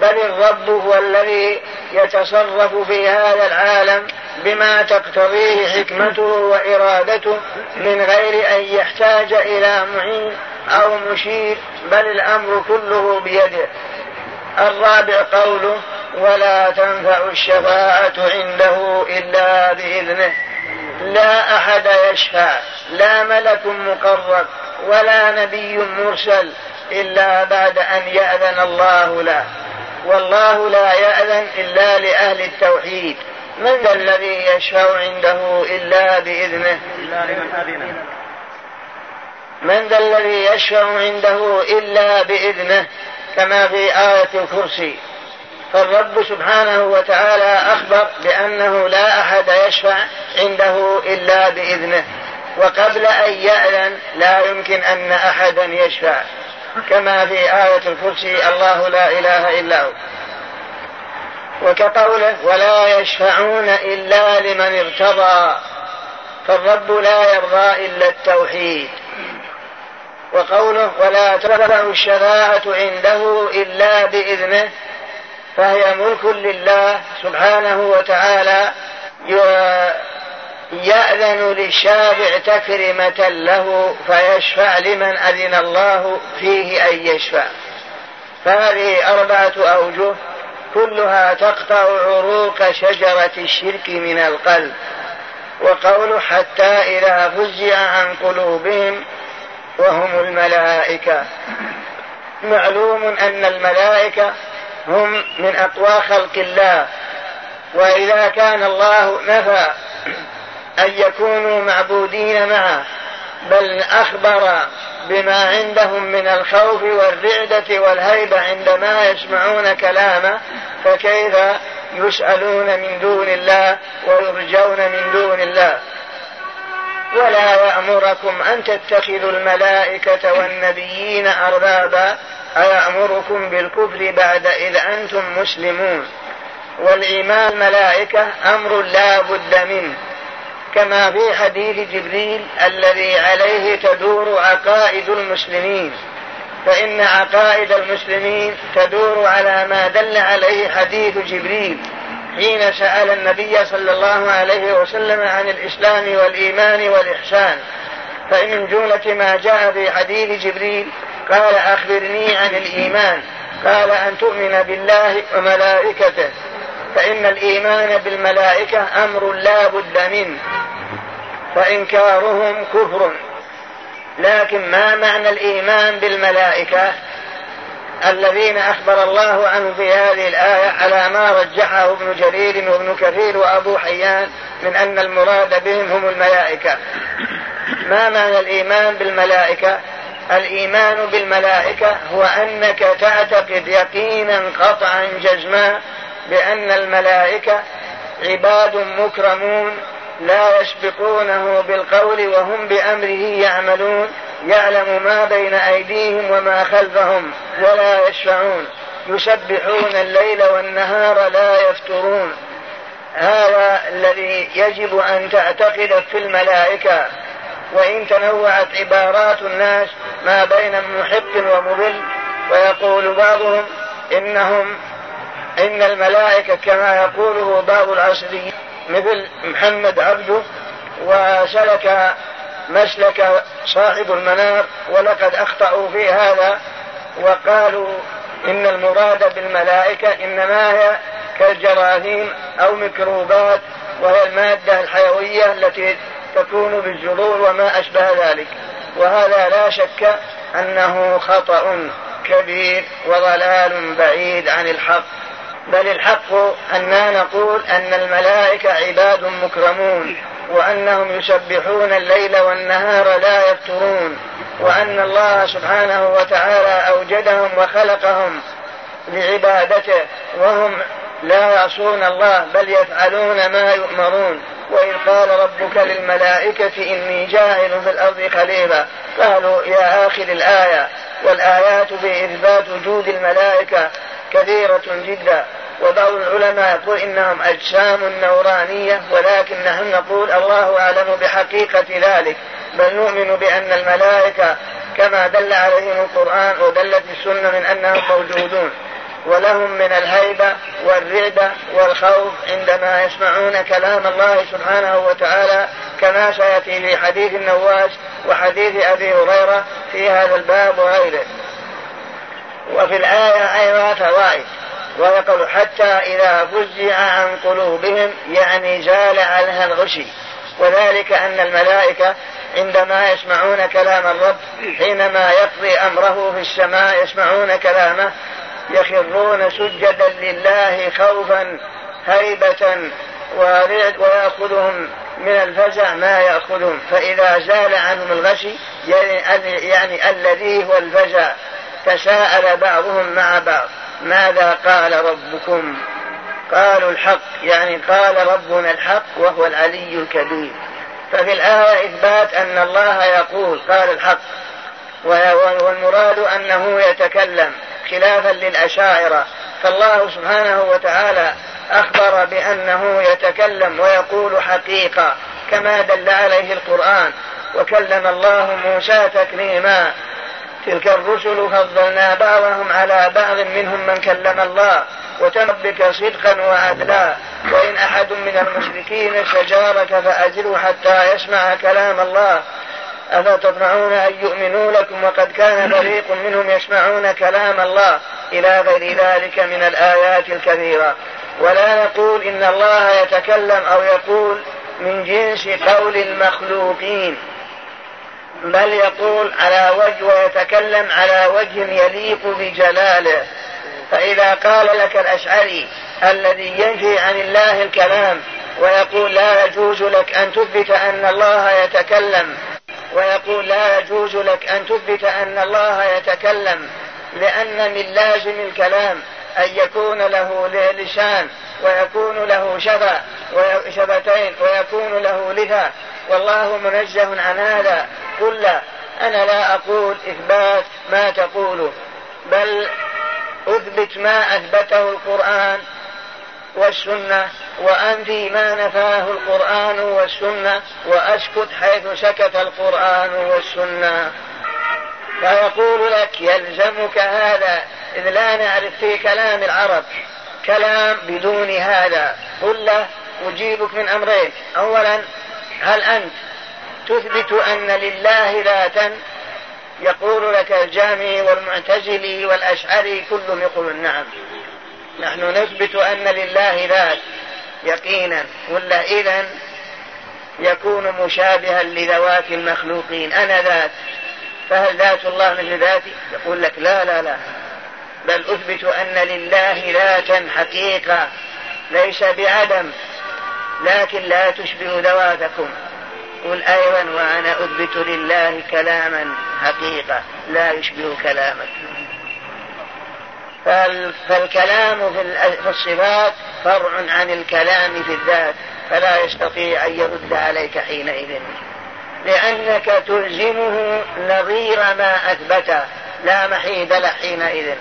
S2: بل الرب هو الذي يتصرف في هذا العالم بما تقتضيه حكمته وارادته من غير ان يحتاج الى معين او مشير بل الامر كله بيده الرابع قوله ولا تنفع الشفاعه عنده الا باذنه لا احد يشفع لا ملك مقرب ولا نبي مرسل الا بعد ان ياذن الله له والله لا يأذن إلا لأهل التوحيد من ذا الذي يشفع عنده إلا بإذنه إلا لمن أذن من ذا الذي يشفع عنده إلا بإذنه كما في آية الكرسي فالرب سبحانه وتعالى أخبر بأنه لا أحد يشفع عنده إلا بإذنه وقبل أن يأذن لا يمكن أن أحدا يشفع كما في آية الكرسي الله لا إله إلا هو وكقوله ولا يشفعون إلا لمن ارتضى فالرب لا يرضى إلا التوحيد وقوله ولا ترفع الشفاعة عنده إلا بإذنه فهي ملك لله سبحانه وتعالى يأذن للشافع تكرمة له فيشفع لمن أذن الله فيه أن يشفع فهذه أربعة أوجه كلها تقطع عروق شجرة الشرك من القلب وقول حتى إذا فزع عن قلوبهم وهم الملائكة معلوم أن الملائكة هم من أقوى خلق الله وإذا كان الله نفى أن يكونوا معبودين معه بل أخبر بما عندهم من الخوف والرعدة والهيبة عندما يسمعون كلامه فكيف يسألون من دون الله ويرجون من دون الله ولا يأمركم أن تتخذوا الملائكة والنبيين أربابا أيأمركم بالكفر بعد إذ أنتم مسلمون والإيمان ملائكة أمر لا بد منه كما في حديث جبريل الذي عليه تدور عقائد المسلمين فإن عقائد المسلمين تدور على ما دل عليه حديث جبريل حين سأل النبي صلى الله عليه وسلم عن الإسلام والإيمان والإحسان فمن جملة ما جاء في حديث جبريل قال أخبرني عن الإيمان قال أن تؤمن بالله وملائكته فإن الإيمان بالملائكة أمر لا بد منه فإنكارهم كفر لكن ما معنى الإيمان بالملائكة الذين أخبر الله عنه في هذه الآية على ما رجحه ابن جرير وابن كثير وأبو حيان من أن المراد بهم هم الملائكة ما معنى الإيمان بالملائكة الإيمان بالملائكة هو أنك تعتقد يقينا قطعا جزما بأن الملائكة عباد مكرمون لا يسبقونه بالقول وهم بأمره يعملون يعلم ما بين أيديهم وما خلفهم ولا يشفعون يسبحون الليل والنهار لا يفترون هذا الذي يجب أن تعتقد في الملائكة وإن تنوعت عبارات الناس ما بين محق ومضل ويقول بعضهم إنهم إن الملائكة كما يقوله بعض العصريين مثل محمد عبده وسلك مسلك صاحب المنار ولقد أخطأوا في هذا وقالوا إن المراد بالملائكة إنما هي كالجراثيم أو ميكروبات وهي المادة الحيوية التي تكون بالجذور وما أشبه ذلك وهذا لا شك أنه خطأ كبير وضلال بعيد عن الحق بل الحق أننا نقول أن الملائكة عباد مكرمون وأنهم يسبحون الليل والنهار لا يفترون وأن الله سبحانه وتعالى أوجدهم وخلقهم لعبادته وهم لا يعصون الله بل يفعلون ما يؤمرون وإذ قال ربك للملائكة إني جاهل في الأرض خليفة قالوا يا آخر الآية والآيات بإثبات وجود الملائكة كثيرة جدا وبعض العلماء يقول إنهم أجسام نورانية ولكن نحن نقول الله أعلم بحقيقة ذلك بل نؤمن بأن الملائكة كما دل عليهم القرآن ودلت السنة من أنهم موجودون ولهم من الهيبة والرعبة والخوف عندما يسمعون كلام الله سبحانه وتعالى كما سيأتي في حديث النواس وحديث أبي هريرة في هذا الباب وغيره وفي الآية أيضا فوائد ويقول حتى إذا فزع عن قلوبهم يعني زال عنها الغشي وذلك أن الملائكة عندما يسمعون كلام الرب حينما يقضي أمره في السماء يسمعون كلامه يخرون سجدا لله خوفا هيبة ويأخذهم من الفزع ما يأخذهم فإذا زال عنهم الغشي يعني, يعني الذي هو الفزع تساءل بعضهم مع بعض ماذا قال ربكم قالوا الحق يعني قال ربنا الحق وهو العلي الكبير ففي الآية إثبات أن الله يقول قال الحق والمراد أنه يتكلم خلافا للأشاعرة فالله سبحانه وتعالى أخبر بأنه يتكلم ويقول حقيقة كما دل عليه القرآن وكلم الله موسى تكليما تلك الرسل فضلنا بعضهم على بعض منهم من كلم الله وتم صدقا وعدلا وإن أحد من المشركين استجارك فأجره حتى يسمع كلام الله ألا تطمعون أن يؤمنوا لكم وقد كان فريق منهم يسمعون كلام الله إلى غير ذلك من الآيات الكثيرة ولا نقول إن الله يتكلم أو يقول من جنس قول المخلوقين بل يقول على وجه ويتكلم على وجه يليق بجلاله فإذا قال لك الأشعري الذي ينفي عن الله الكلام ويقول لا يجوز لك أن تثبت أن الله يتكلم ويقول لا يجوز لك أن تثبت أن الله يتكلم لأن من لازم الكلام أن يكون له لسان ويكون له شفة شفتين ويكون له لثة والله منزه عن هذا قل لا أنا لا أقول إثبات ما تقوله بل أثبت ما أثبته القرآن والسنة وأنفي ما نفاه القرآن والسنة وأسكت حيث سكت القرآن والسنة فيقول لك يلزمك هذا إذ لا نعرف في كلام العرب كلام بدون هذا قل له أجيبك من أمرين أولا هل أنت تثبت أن لله ذاتا يقول لك الجامي والمعتزلي والأشعري كلهم يقولون نعم نحن نثبت أن لله ذات يقينا ولا إذا يكون مشابها لذوات المخلوقين أنا ذات فهل ذات الله مثل ذاتي؟ يقول لك لا لا لا بل أثبت أن لله ذاتا حقيقة ليس بعدم لكن لا تشبه ذواتكم قل أيضا وأنا أثبت لله كلاما حقيقة لا يشبه كلامك فالكلام في الصفات فرع عن الكلام في الذات فلا يستطيع أن يرد عليك حينئذ لأنك تلزمه نظير ما أثبته لا محيد له حينئذ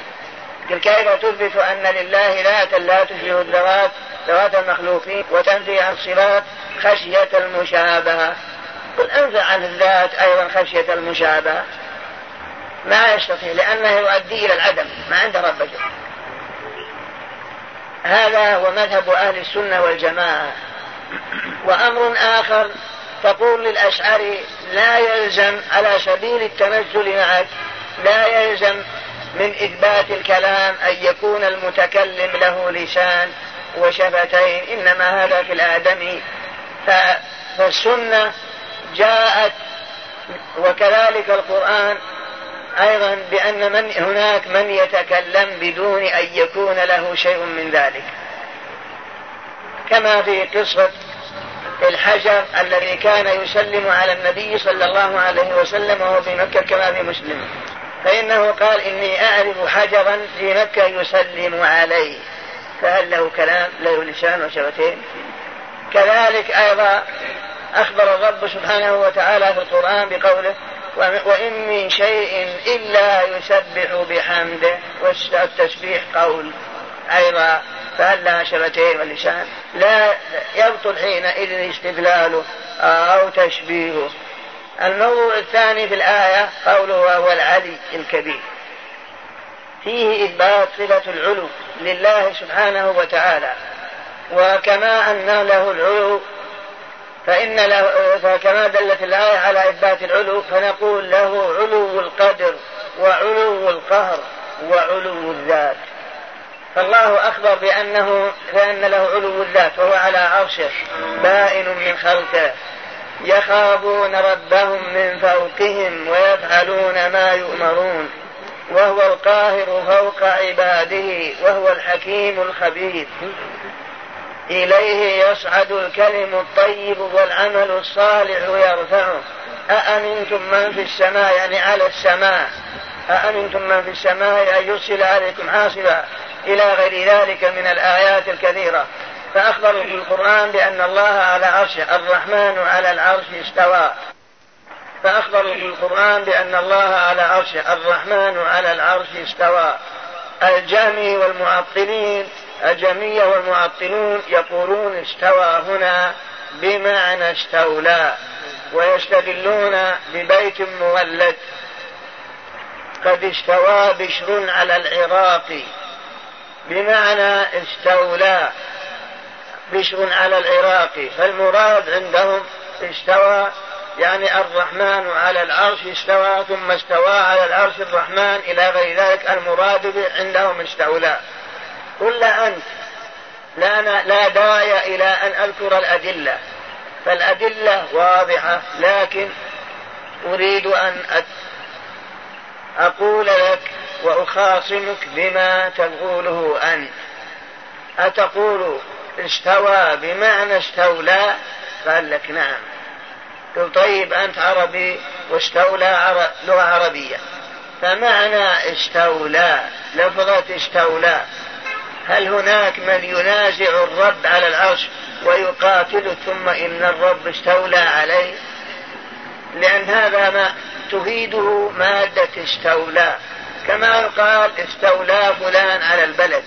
S2: تلك أيضا تثبت أن لله ذاتا لا تشبه الذوات ذوات المخلوقين وتنفي عن الصفات خشية المشابهة قل أنفع عن الذات أيضا خشية المشابهة ما يستطيع لأنه يؤدي إلى العدم ما عند ربك هذا هو مذهب أهل السنة والجماعة وأمر آخر تقول للأشعري لا يلزم على سبيل التنزل معك لا يلزم من إثبات الكلام أن يكون المتكلم له لسان وشفتين إنما هذا في الآدمي فالسنة جاءت وكذلك القرآن أيضا بأن من هناك من يتكلم بدون أن يكون له شيء من ذلك كما في قصة الحجر الذي كان يسلم على النبي صلى الله عليه وسلم وهو في مكة كما في مسلم فإنه قال إني أعرف حجرا في مكة يسلم عليه فهل له كلام له لسان وشفتين كذلك أيضا أخبر الرب سبحانه وتعالى في القرآن بقوله وإن من شيء إلا يسبح بحمده والتسبيح قول أيضا فهل لها شفتين ولسان لا يبطل حينئذ استدلاله أو تشبيهه الموضوع الثاني في الآية قوله وهو العلي الكبير فيه إثبات صلة العلو لله سبحانه وتعالى وكما أن له العلو فإن له فكما دلت الآية على إثبات العلو فنقول له علو القدر وعلو القهر وعلو الذات فالله أخبر بأنه بأن له علو الذات وهو على عرشه بائن من خلقه يخافون ربهم من فوقهم ويفعلون ما يؤمرون وهو القاهر فوق عباده وهو الحكيم الخبير إليه يصعد الكلم الطيب والعمل الصالح يرفعه أأمنتم من في السماء يعني على السماء أأمنتم من في السماء أن يرسل عليكم حاصبا إلى غير ذلك من الآيات الكثيرة فأخبروا في القرآن بأن الله على عرشه الرحمن على العرش استوى فأخبروا في القرآن بأن الله على عرشه الرحمن على العرش استوى الجهمي والمعطلين الجميع والمعطلون يقولون استوى هنا بمعنى استولى ويستدلون ببيت مولد قد استوى بشر على العراق بمعنى استولى بشر على العراق فالمراد عندهم استوى يعني الرحمن على العرش استوى ثم استوى على العرش الرحمن إلى غير ذلك المراد عندهم استولى قل أنت لا, لا داعي إلى أن أذكر الأدلة فالأدلة واضحة لكن أريد أن أقول لك وأخاصمك بما تقوله أنت أتقول استوى بمعنى استولى قال لك نعم قل طيب أنت عربي واستولى عرب لغة عربية فمعنى استولى لفظة استولى هل هناك من ينازع الرب على العرش ويقاتله ثم إن الرب استولى عليه لأن هذا ما تفيده مادة استولى كما يقال استولى فلان على البلد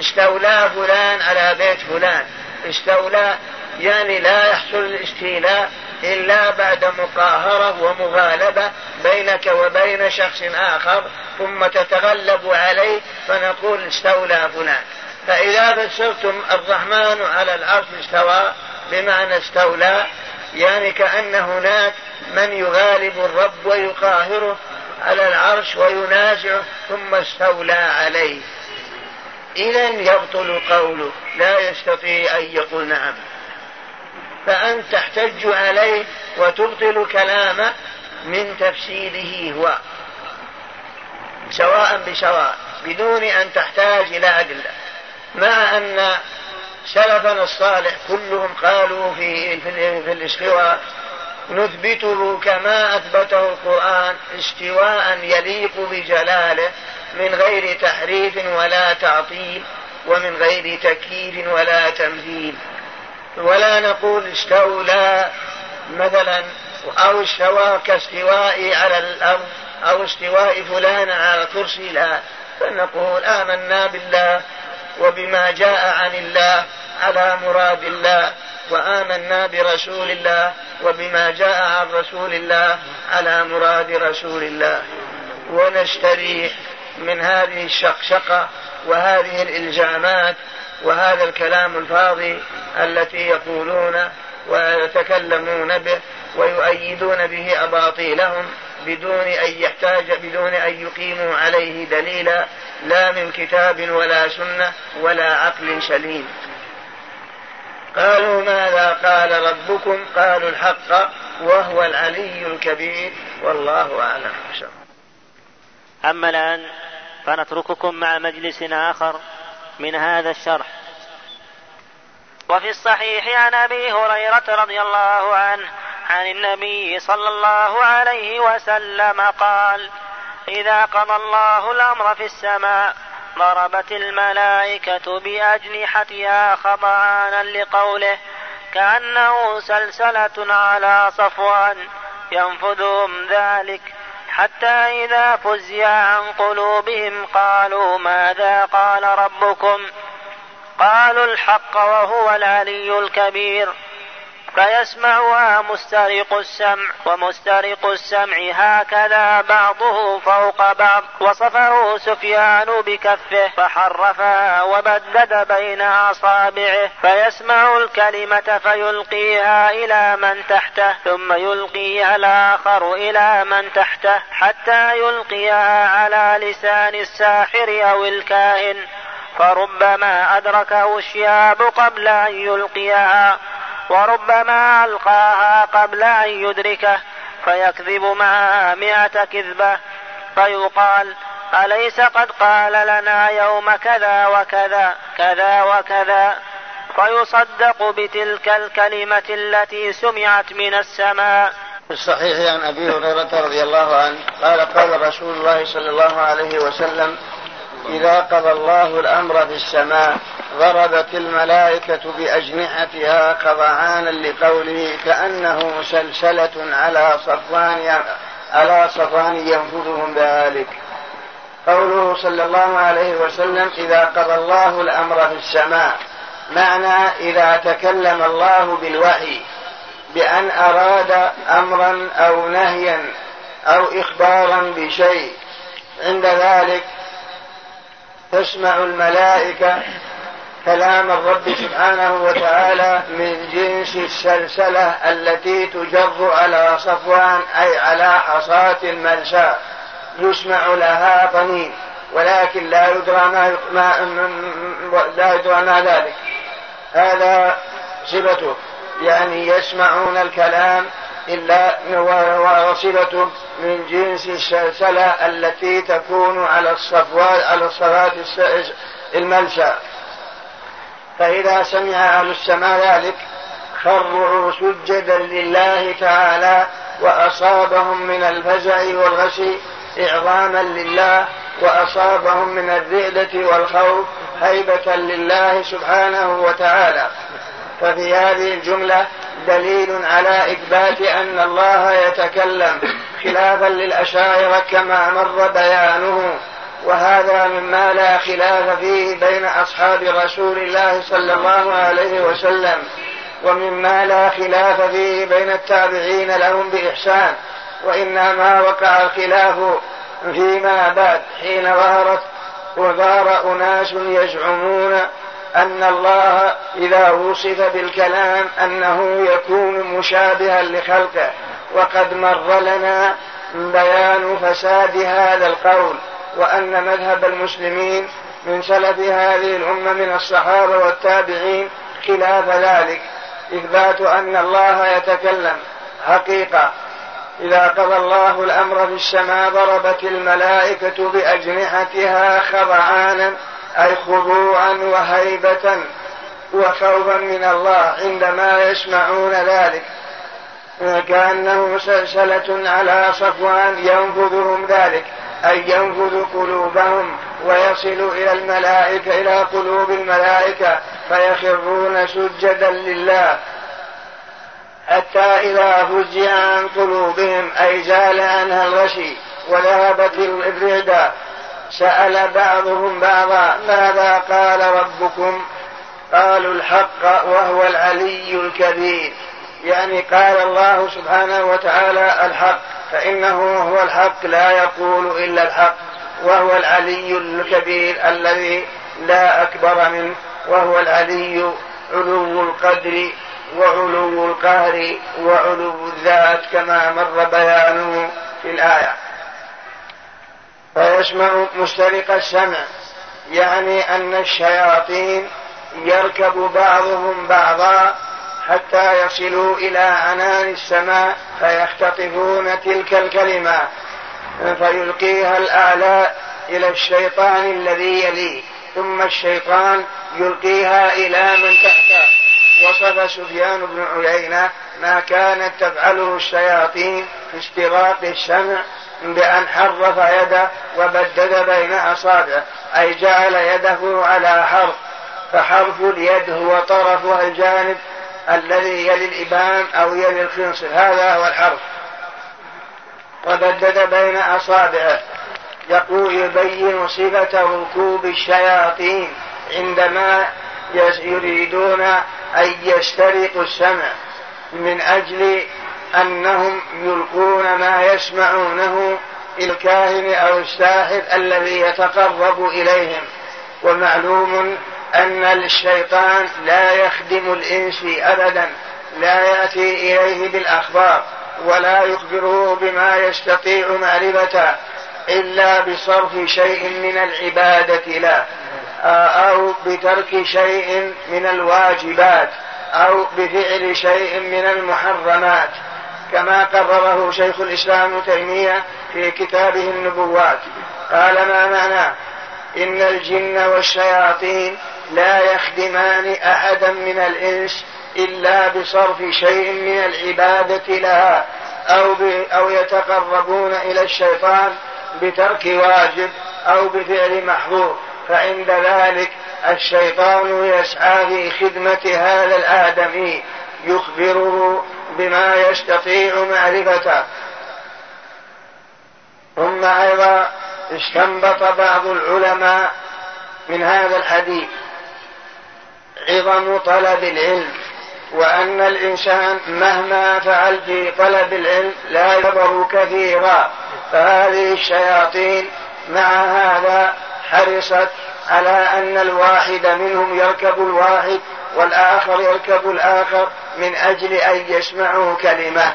S2: استولى فلان على بيت فلان استولى يعني لا يحصل الاستيلاء إلا بعد مقاهرة ومغالبة بينك وبين شخص آخر ثم تتغلب عليه فنقول استولى فلان فإذا فسرتم الرحمن على العرش استوى بمعنى استولى يعني كأن هناك من يغالب الرب ويقاهره على العرش وينازعه ثم استولى عليه إذا يبطل قوله لا يستطيع أن يقول نعم فأنت تحتج عليه وتبطل كلامه من تفسيره هو سواء بسواء بدون أن تحتاج إلى أدلة مع أن سلفنا الصالح كلهم قالوا في في, في الاستواء نثبته كما أثبته القرآن استواء يليق بجلاله من غير تحريف ولا تعطيل ومن غير تكييف ولا تمثيل ولا نقول استولى مثلا أو استوى كاستوائي على الأرض أو استواء فلان على الكرسي لا فنقول آمنا بالله وبما جاء عن الله على مراد الله وآمنا برسول الله وبما جاء عن رسول الله على مراد رسول الله ونستريح من هذه الشقشقة وهذه الإلزامات وهذا الكلام الفاضي التي يقولون ويتكلمون به ويؤيدون به أباطيلهم بدون أن يحتاج بدون أن يقيموا عليه دليلا لا من كتاب ولا سنة ولا عقل سليم قالوا ماذا قال ربكم قالوا الحق وهو العلي الكبير والله أعلم
S5: أما الآن فنترككم مع مجلس آخر من هذا الشرح وفي الصحيح عن أبي هريرة رضي الله عنه عن النبي صلى الله عليه وسلم قال إذا قضى الله الأمر في السماء ضربت الملائكة بأجنحتها خضعانا لقوله كأنه سلسلة على صفوان ينفذهم ذلك حتى إذا فزع عن قلوبهم قالوا ماذا قال ربكم قالوا الحق وهو العلي الكبير فيسمعها مسترق السمع ومسترق السمع هكذا بعضه فوق بعض وصفه سفيان بكفه فحرفها وبدد بين أصابعه فيسمع الكلمة فيلقيها إلى من تحته ثم يلقيها الآخر إلى من تحته حتى يلقيها على لسان الساحر أو الكائن فربما أدركه الشياب قبل أن يلقيها وربما ألقاها قبل أن يدركه فيكذب معها مئة كذبة فيقال أليس قد قال لنا يوم كذا وكذا كذا وكذا فيصدق بتلك الكلمة التي سمعت من السماء
S2: في الصحيح عن أبي هريرة رضي الله عنه قال قال رسول الله صلى الله عليه وسلم إذا قضى الله الأمر في السماء ضربت الملائكة بأجنحتها قضعانا لقوله كأنه مسلسلة على صفان على صفان ينفذهم ذلك قوله صلى الله عليه وسلم إذا قضى الله الأمر في السماء معنى إذا تكلم الله بالوحي بأن أراد أمرا أو نهيا أو إخبارا بشيء عند ذلك تسمع الملائكة كلام الرب سبحانه وتعالى من جنس السلسلة التي تجر على صفوان أي على حصاة الملساء يسمع لها طنين ولكن لا يدرى ما, ما لا يدرى ما ذلك هذا صفته يعني يسمعون الكلام إلا وصلة من جنس السلسلة التي تكون على الصفوات على الصفات الملسى فإذا سمع أهل السماء ذلك خرعوا سجدا لله تعالى وأصابهم من الفزع والغش إعظاما لله وأصابهم من الذئلة والخوف هيبة لله سبحانه وتعالى ففي هذه الجملة دليل على إثبات أن الله يتكلم خلافا للأشاعرة كما مر بيانه وهذا مما لا خلاف فيه بين أصحاب رسول الله صلى الله عليه وسلم ومما لا خلاف فيه بين التابعين لهم بإحسان وإنما وقع الخلاف فيما بعد حين ظهرت وظهر أناس يزعمون أن الله إذا وصف بالكلام أنه يكون مشابها لخلقه وقد مر لنا بيان فساد هذا القول وأن مذهب المسلمين من سلف هذه الأمة من الصحابة والتابعين خلاف ذلك إثبات أن الله يتكلم حقيقة إذا قضى الله الأمر في السماء ضربت الملائكة بأجنحتها خضعانا أي خضوعا وهيبة وخوفا من الله عندما يسمعون ذلك كأنه سلسلة على صفوان ينفذهم ذلك أي ينفذ قلوبهم ويصل إلى الملائكة إلى قلوب الملائكة فيخرون سجدا لله حتى إذا فزع عن قلوبهم أي زال عنها الغشي وذهبت الرعدة سأل بعضهم بعضا ماذا قال ربكم قالوا الحق وهو العلي الكبير يعني قال الله سبحانه وتعالى الحق فإنه هو الحق لا يقول إلا الحق وهو العلي الكبير الذي لا أكبر منه وهو العلي علو القدر وعلو القهر وعلو الذات كما مر بيانه في الآية فيسمع مسترق السمع يعني أن الشياطين يركب بعضهم بعضا حتى يصلوا إلى عنان السماء فيختطفون تلك الكلمة فيلقيها الأعلى إلى الشيطان الذي يليه ثم الشيطان يلقيها إلى من تحته وصف سفيان بن عيينة ما كانت تفعله الشياطين في استراق السمع بأن حرف يده وبدد بين أصابعه أي جعل يده على حرف فحرف اليد هو طرف الجانب الذي يلي الإبان أو يلي الخنصر هذا هو الحرف وبدد بين أصابعه يقول يبين صفة ركوب الشياطين عندما يريدون أن يسترقوا السمع من أجل أنهم يلقون ما يسمعونه إلى الكاهن أو الساحر الذي يتقرب إليهم ومعلوم أن الشيطان لا يخدم الإنس أبدا لا يأتي إليه بالأخبار ولا يخبره بما يستطيع معرفته إلا بصرف شيء من العبادة له أو بترك شيء من الواجبات أو بفعل شيء من المحرمات كما قرره شيخ الإسلام ابن تيمية في كتابه النبوات قال ما معناه إن الجن والشياطين لا يخدمان أحدا من الإنس إلا بصرف شيء من العبادة لها أو, أو يتقربون إلى الشيطان بترك واجب أو بفعل محظور فعند ذلك الشيطان يسعى في خدمة هذا الآدمي يخبره بما يستطيع معرفته ثم أيضا استنبط بعض العلماء من هذا الحديث عظم طلب العلم وأن الإنسان مهما فعل في طلب العلم لا يكبر كثيرا فهذه الشياطين مع هذا حرصت على أن الواحد منهم يركب الواحد والآخر يركب الآخر من أجل أن يسمعوا كلمة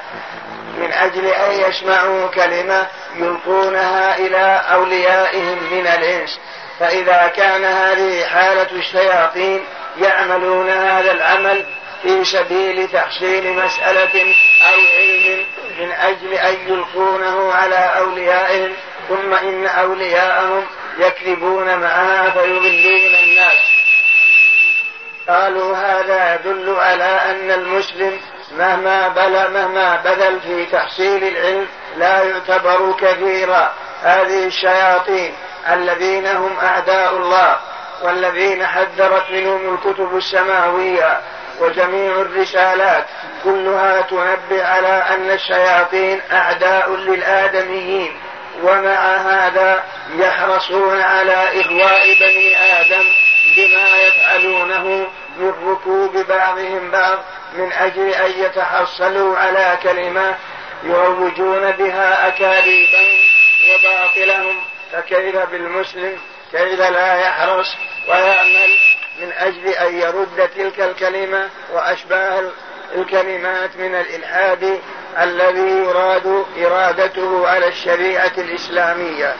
S2: من أجل أن يسمعوا كلمة يلقونها إلى أوليائهم من الإنس فإذا كان هذه حالة الشياطين يعملون هذا العمل في سبيل تحصيل مسألة أو علم من أجل أن يلقونه على أوليائهم ثم إن أولياءهم يكذبون معها فيضلون الناس قالوا هذا يدل على أن المسلم مهما بل مهما بذل في تحصيل العلم لا يعتبر كثيرا هذه الشياطين الذين هم أعداء الله والذين حذرت منهم الكتب السماوية وجميع الرسالات كلها تنبه على أن الشياطين أعداء للآدميين ومع هذا يحرصون على إغواء بني آدم بما يفعلونه من ركوب بعضهم بعض من أجل أن يتحصلوا على كلمة يروجون بها أكاذيبهم وباطلهم فكيف بالمسلم كيف لا يحرص ويعمل من أجل أن يرد تلك الكلمة وأشباه الكلمات من الإلحاد الذي يراد إرادته على الشريعة الإسلامية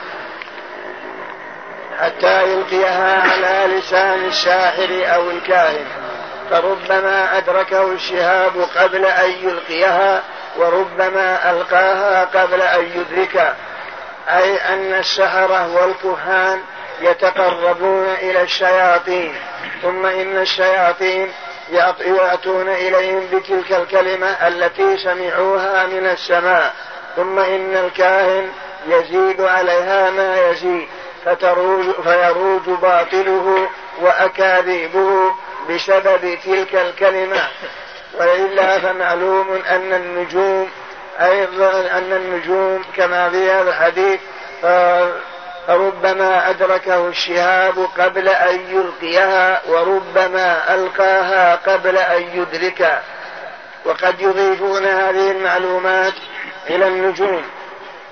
S2: حتى يلقيها على لسان الساحر أو الكاهن فربما أدركه الشهاب قبل أن يلقيها وربما ألقاها قبل أن يدركها أي أن السحرة والكهان يتقربون إلى الشياطين ثم إن الشياطين يأتون إليهم بتلك الكلمة التي سمعوها من السماء ثم إن الكاهن يزيد عليها ما يزيد فتروج فيروج باطله وأكاذيبه بسبب تلك الكلمة وإلا فمعلوم أن النجوم أيضا أن النجوم كما في هذا الحديث فربما أدركه الشهاب قبل أن يلقيها وربما ألقاها قبل أن يدركها وقد يضيفون هذه المعلومات إلى النجوم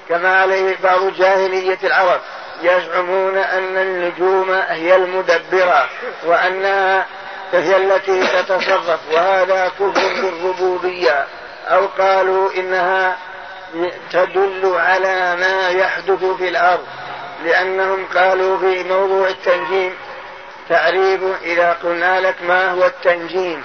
S2: كما عليه بعض جاهلية العرب يزعمون أن النجوم هي المدبرة وأنها هي التي تتصرف وهذا كفر بالربوبية أو قالوا إنها تدل على ما يحدث في الأرض لأنهم قالوا في موضوع التنجيم تعريب إذا قلنا لك ما هو التنجيم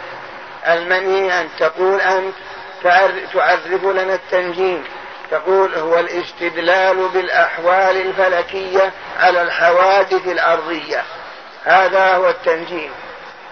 S2: المني أن تقول أنت تعرف لنا التنجيم تقول هو الاستدلال بالأحوال الفلكية على الحوادث الأرضية هذا هو التنجيم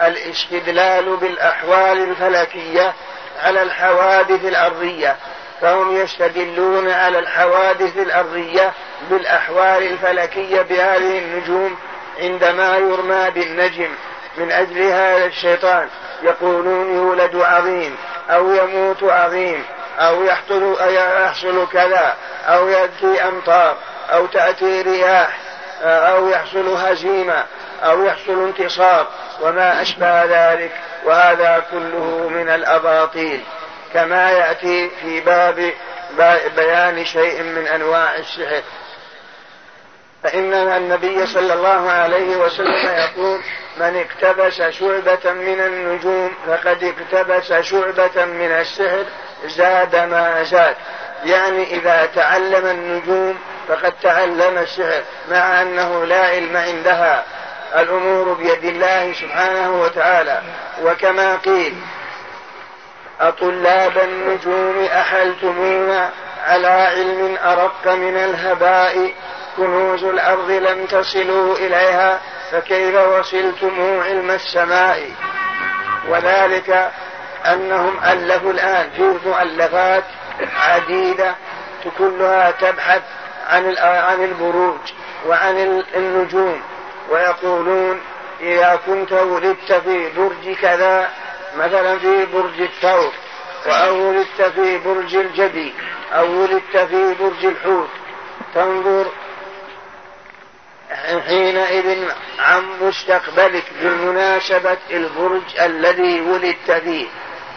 S2: الاستدلال بالأحوال الفلكية على الحوادث الأرضية فهم يستدلون على الحوادث الأرضية بالأحوال الفلكية بهذه النجوم عندما يرمى بالنجم من أجل هذا الشيطان يقولون يولد عظيم أو يموت عظيم أو يحصل يحصل كذا أو يأتي أمطار أو تأتي رياح أو يحصل هزيمة أو يحصل انتصار وما أشبه ذلك وهذا كله من الأباطيل كما يأتي في باب بيان شيء من أنواع السحر فإن النبي صلى الله عليه وسلم يقول من اقتبس شعبة من النجوم فقد اقتبس شعبة من السحر زاد ما زاد يعني إذا تعلم النجوم فقد تعلم السحر مع أنه لا علم عندها الأمور بيد الله سبحانه وتعالى وكما قيل أطلاب النجوم أحلتمونا على علم أرق من الهباء كنوز الأرض لم تصلوا إليها فكيف وصلتم علم السماء وذلك أنهم ألفوا الآن في مؤلفات عديدة كلها تبحث عن عن البروج وعن النجوم ويقولون إذا كنت ولدت في برج كذا مثلا في برج الثور أو ولدت في برج الجدي أو ولدت في برج الحوت تنظر حينئذ عن مستقبلك بمناسبة البرج الذي ولدت فيه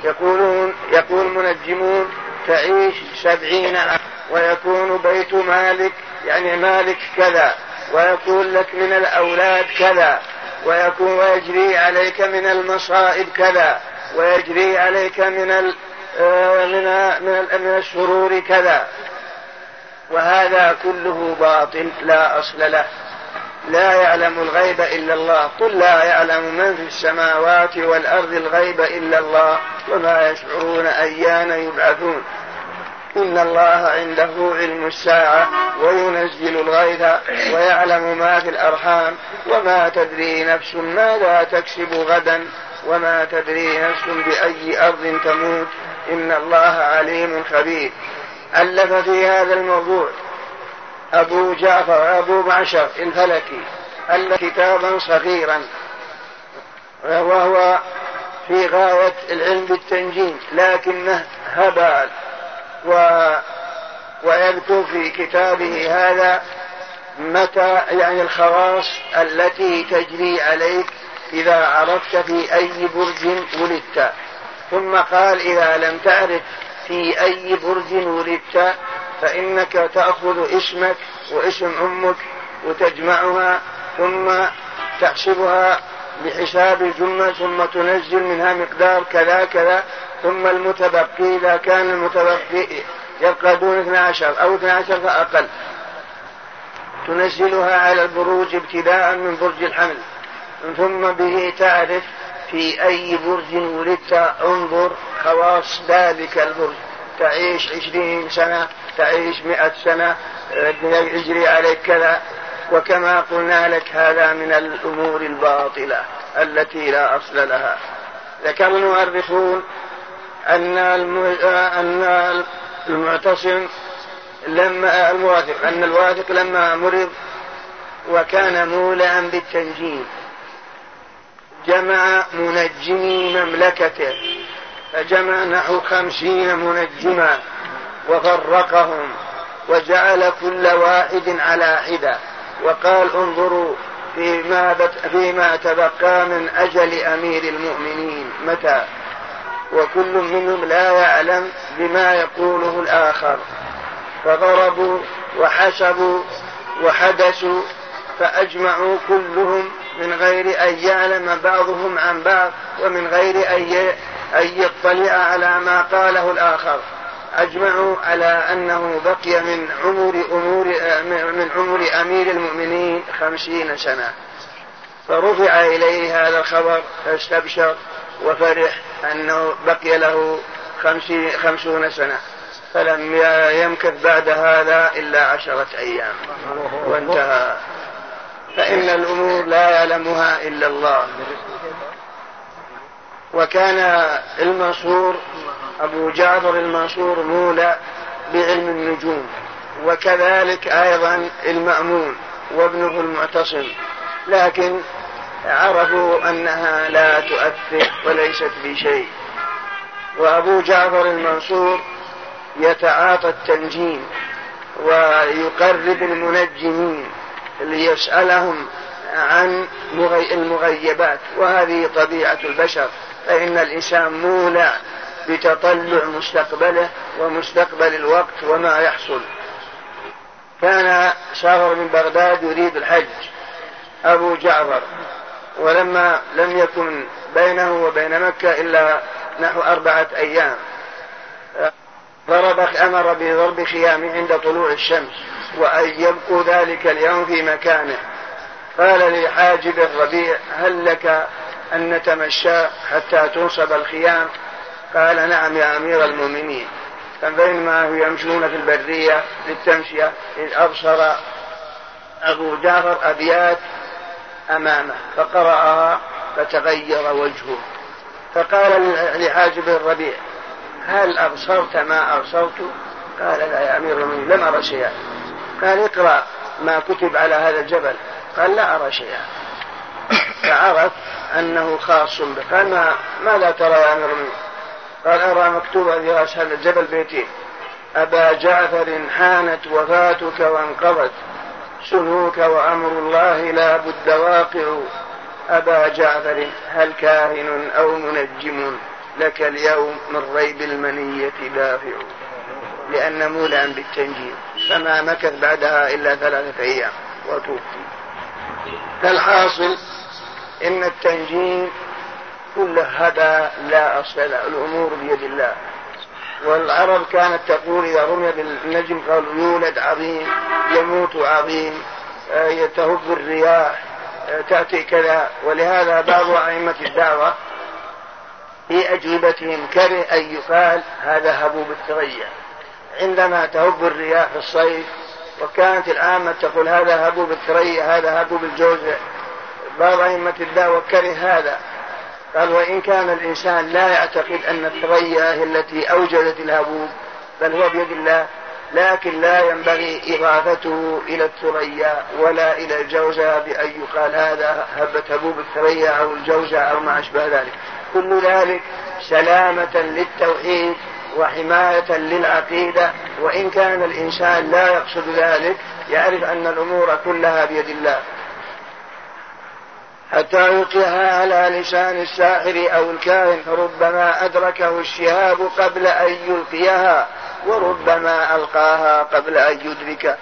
S2: يقولون يقول منجمون تعيش سبعين عام ويكون بيت مالك يعني مالك كذا ويكون لك من الأولاد كذا ويكون ويجري عليك من المصائب كذا ويجري عليك من ال آه، من من من السرور كذا وهذا كله باطل لا أصل له لا يعلم الغيب إلا الله قل لا يعلم من في السماوات والأرض الغيب إلا الله وما يشعرون أيان يبعثون إن الله عنده علم الساعة وينزل الغيث ويعلم ما في الأرحام وما تدري نفس ماذا تكسب غدا وما تدري نفس بأي أرض تموت إن الله عليم خبير ألف في هذا الموضوع أبو جعفر أبو معشر الفلكي ألف كتابا صغيرا وهو في غاية العلم بالتنجيم لكنه هبل و ويذكر في كتابه هذا متى يعني الخواص التي تجري عليك إذا عرفت في أي برج ولدت ثم قال إذا لم تعرف في أي برج ولدت فإنك تأخذ اسمك واسم أمك وتجمعها ثم تحسبها بحساب الجملة ثم تنزل منها مقدار كذا كذا ثم المتبقي إذا كان المتبقي يبقى دون 12 أو 12 فأقل تنزلها على البروج ابتداء من برج الحمل ثم به تعرف في أي برج ولدت انظر خواص ذلك البرج تعيش عشرين سنة تعيش مئة سنة يجري عليك كذا وكما قلنا لك هذا من الأمور الباطلة التي لا أصل لها ذكر المؤرخون أن أن المعتصم لما الواثق أن الواثق لما مرض وكان مولعا بالتنجيم جمع منجمي مملكته فجمع نحو خمسين منجما وفرقهم وجعل كل واحد على حدة وقال انظروا فيما, بت... فيما تبقى من أجل أمير المؤمنين متى وكل منهم لا يعلم بما يقوله الآخر فضربوا وحسبوا وحدسوا فأجمعوا كلهم من غير أن يعلم بعضهم عن بعض ومن غير أن يطلع على ما قاله الآخر أجمعوا على أنه بقي من عمر أمور من عمر أمير المؤمنين خمسين سنة فرفع إليه هذا الخبر فاستبشر وفرح أنه بقي له خمسين خمسون سنة فلم يمكث بعد هذا إلا عشرة أيام وانتهى فإن الأمور لا يعلمها إلا الله وكان المنصور أبو جعفر المنصور مولى بعلم النجوم وكذلك أيضا المأمون وابنه المعتصم لكن عرفوا أنها لا تؤثر وليست بشيء وأبو جعفر المنصور يتعاطى التنجيم ويقرب المنجمين ليسألهم عن المغيبات وهذه طبيعة البشر فإن الإنسان مولع بتطلع مستقبله ومستقبل الوقت وما يحصل كان شهر من بغداد يريد الحج أبو جعفر ولما لم يكن بينه وبين مكة إلا نحو أربعة أيام ضرب أمر بضرب خيام عند طلوع الشمس وأن يبقوا ذلك اليوم في مكانه قال لحاجب الربيع هل لك أن نتمشى حتى تنصب الخيام قال نعم يا أمير المؤمنين فبينما يمشون في البرية للتمشية إذ أبصر أبو جعفر أبيات أمامه فقرأها فتغير وجهه فقال لحاجب الربيع هل أبصرت ما أبصرت قال لا يا أمير المؤمنين لم أرى شيئا قال اقرأ ما كتب على هذا الجبل قال لا أرى شيئا فعرف أنه خاص به قال ما ماذا ترى يا أمير قال أرى مكتوبا في رأس هذا الجبل بيتين أبا جعفر حانت وفاتك وانقضت سنوك وأمر الله لا بد واقع أبا جعفر هل كاهن أو منجم لك اليوم من ريب المنية دافع لأن مولى بالتنجيم فما مكث بعدها إلا ثلاثة أيام وتوفي فالحاصل إن التنجيم كل هدى لا أصل الأمور بيد الله والعرب كانت تقول إذا رمي بالنجم قالوا يولد عظيم يموت عظيم آه، تهب الرياح آه، تأتي كذا ولهذا بعض أئمة الدعوة في أجوبتهم كره أن يقال هذا هبوب الثريا عندما تهب الرياح في الصيف وكانت العامة تقول هذا هبوب الثريا هذا هبوب الجوزع بعض أئمة الدعوة كره هذا قال وإن كان الإنسان لا يعتقد أن الثريا هي التي أوجدت الهبوب بل هو بيد الله لكن لا ينبغي إضافته إلى الثريا ولا إلى الجوزة بأن يقال هذا هبة هبوب الثريا أو الجوزة أو ما أشبه ذلك كل ذلك سلامة للتوحيد وحماية للعقيدة وإن كان الإنسان لا يقصد ذلك يعرف أن الأمور كلها بيد الله حتى يلقيها على لسان الساحر أو الكاهن فربما أدركه الشهاب قبل أن يلقيها وربما ألقاها قبل أن يدرك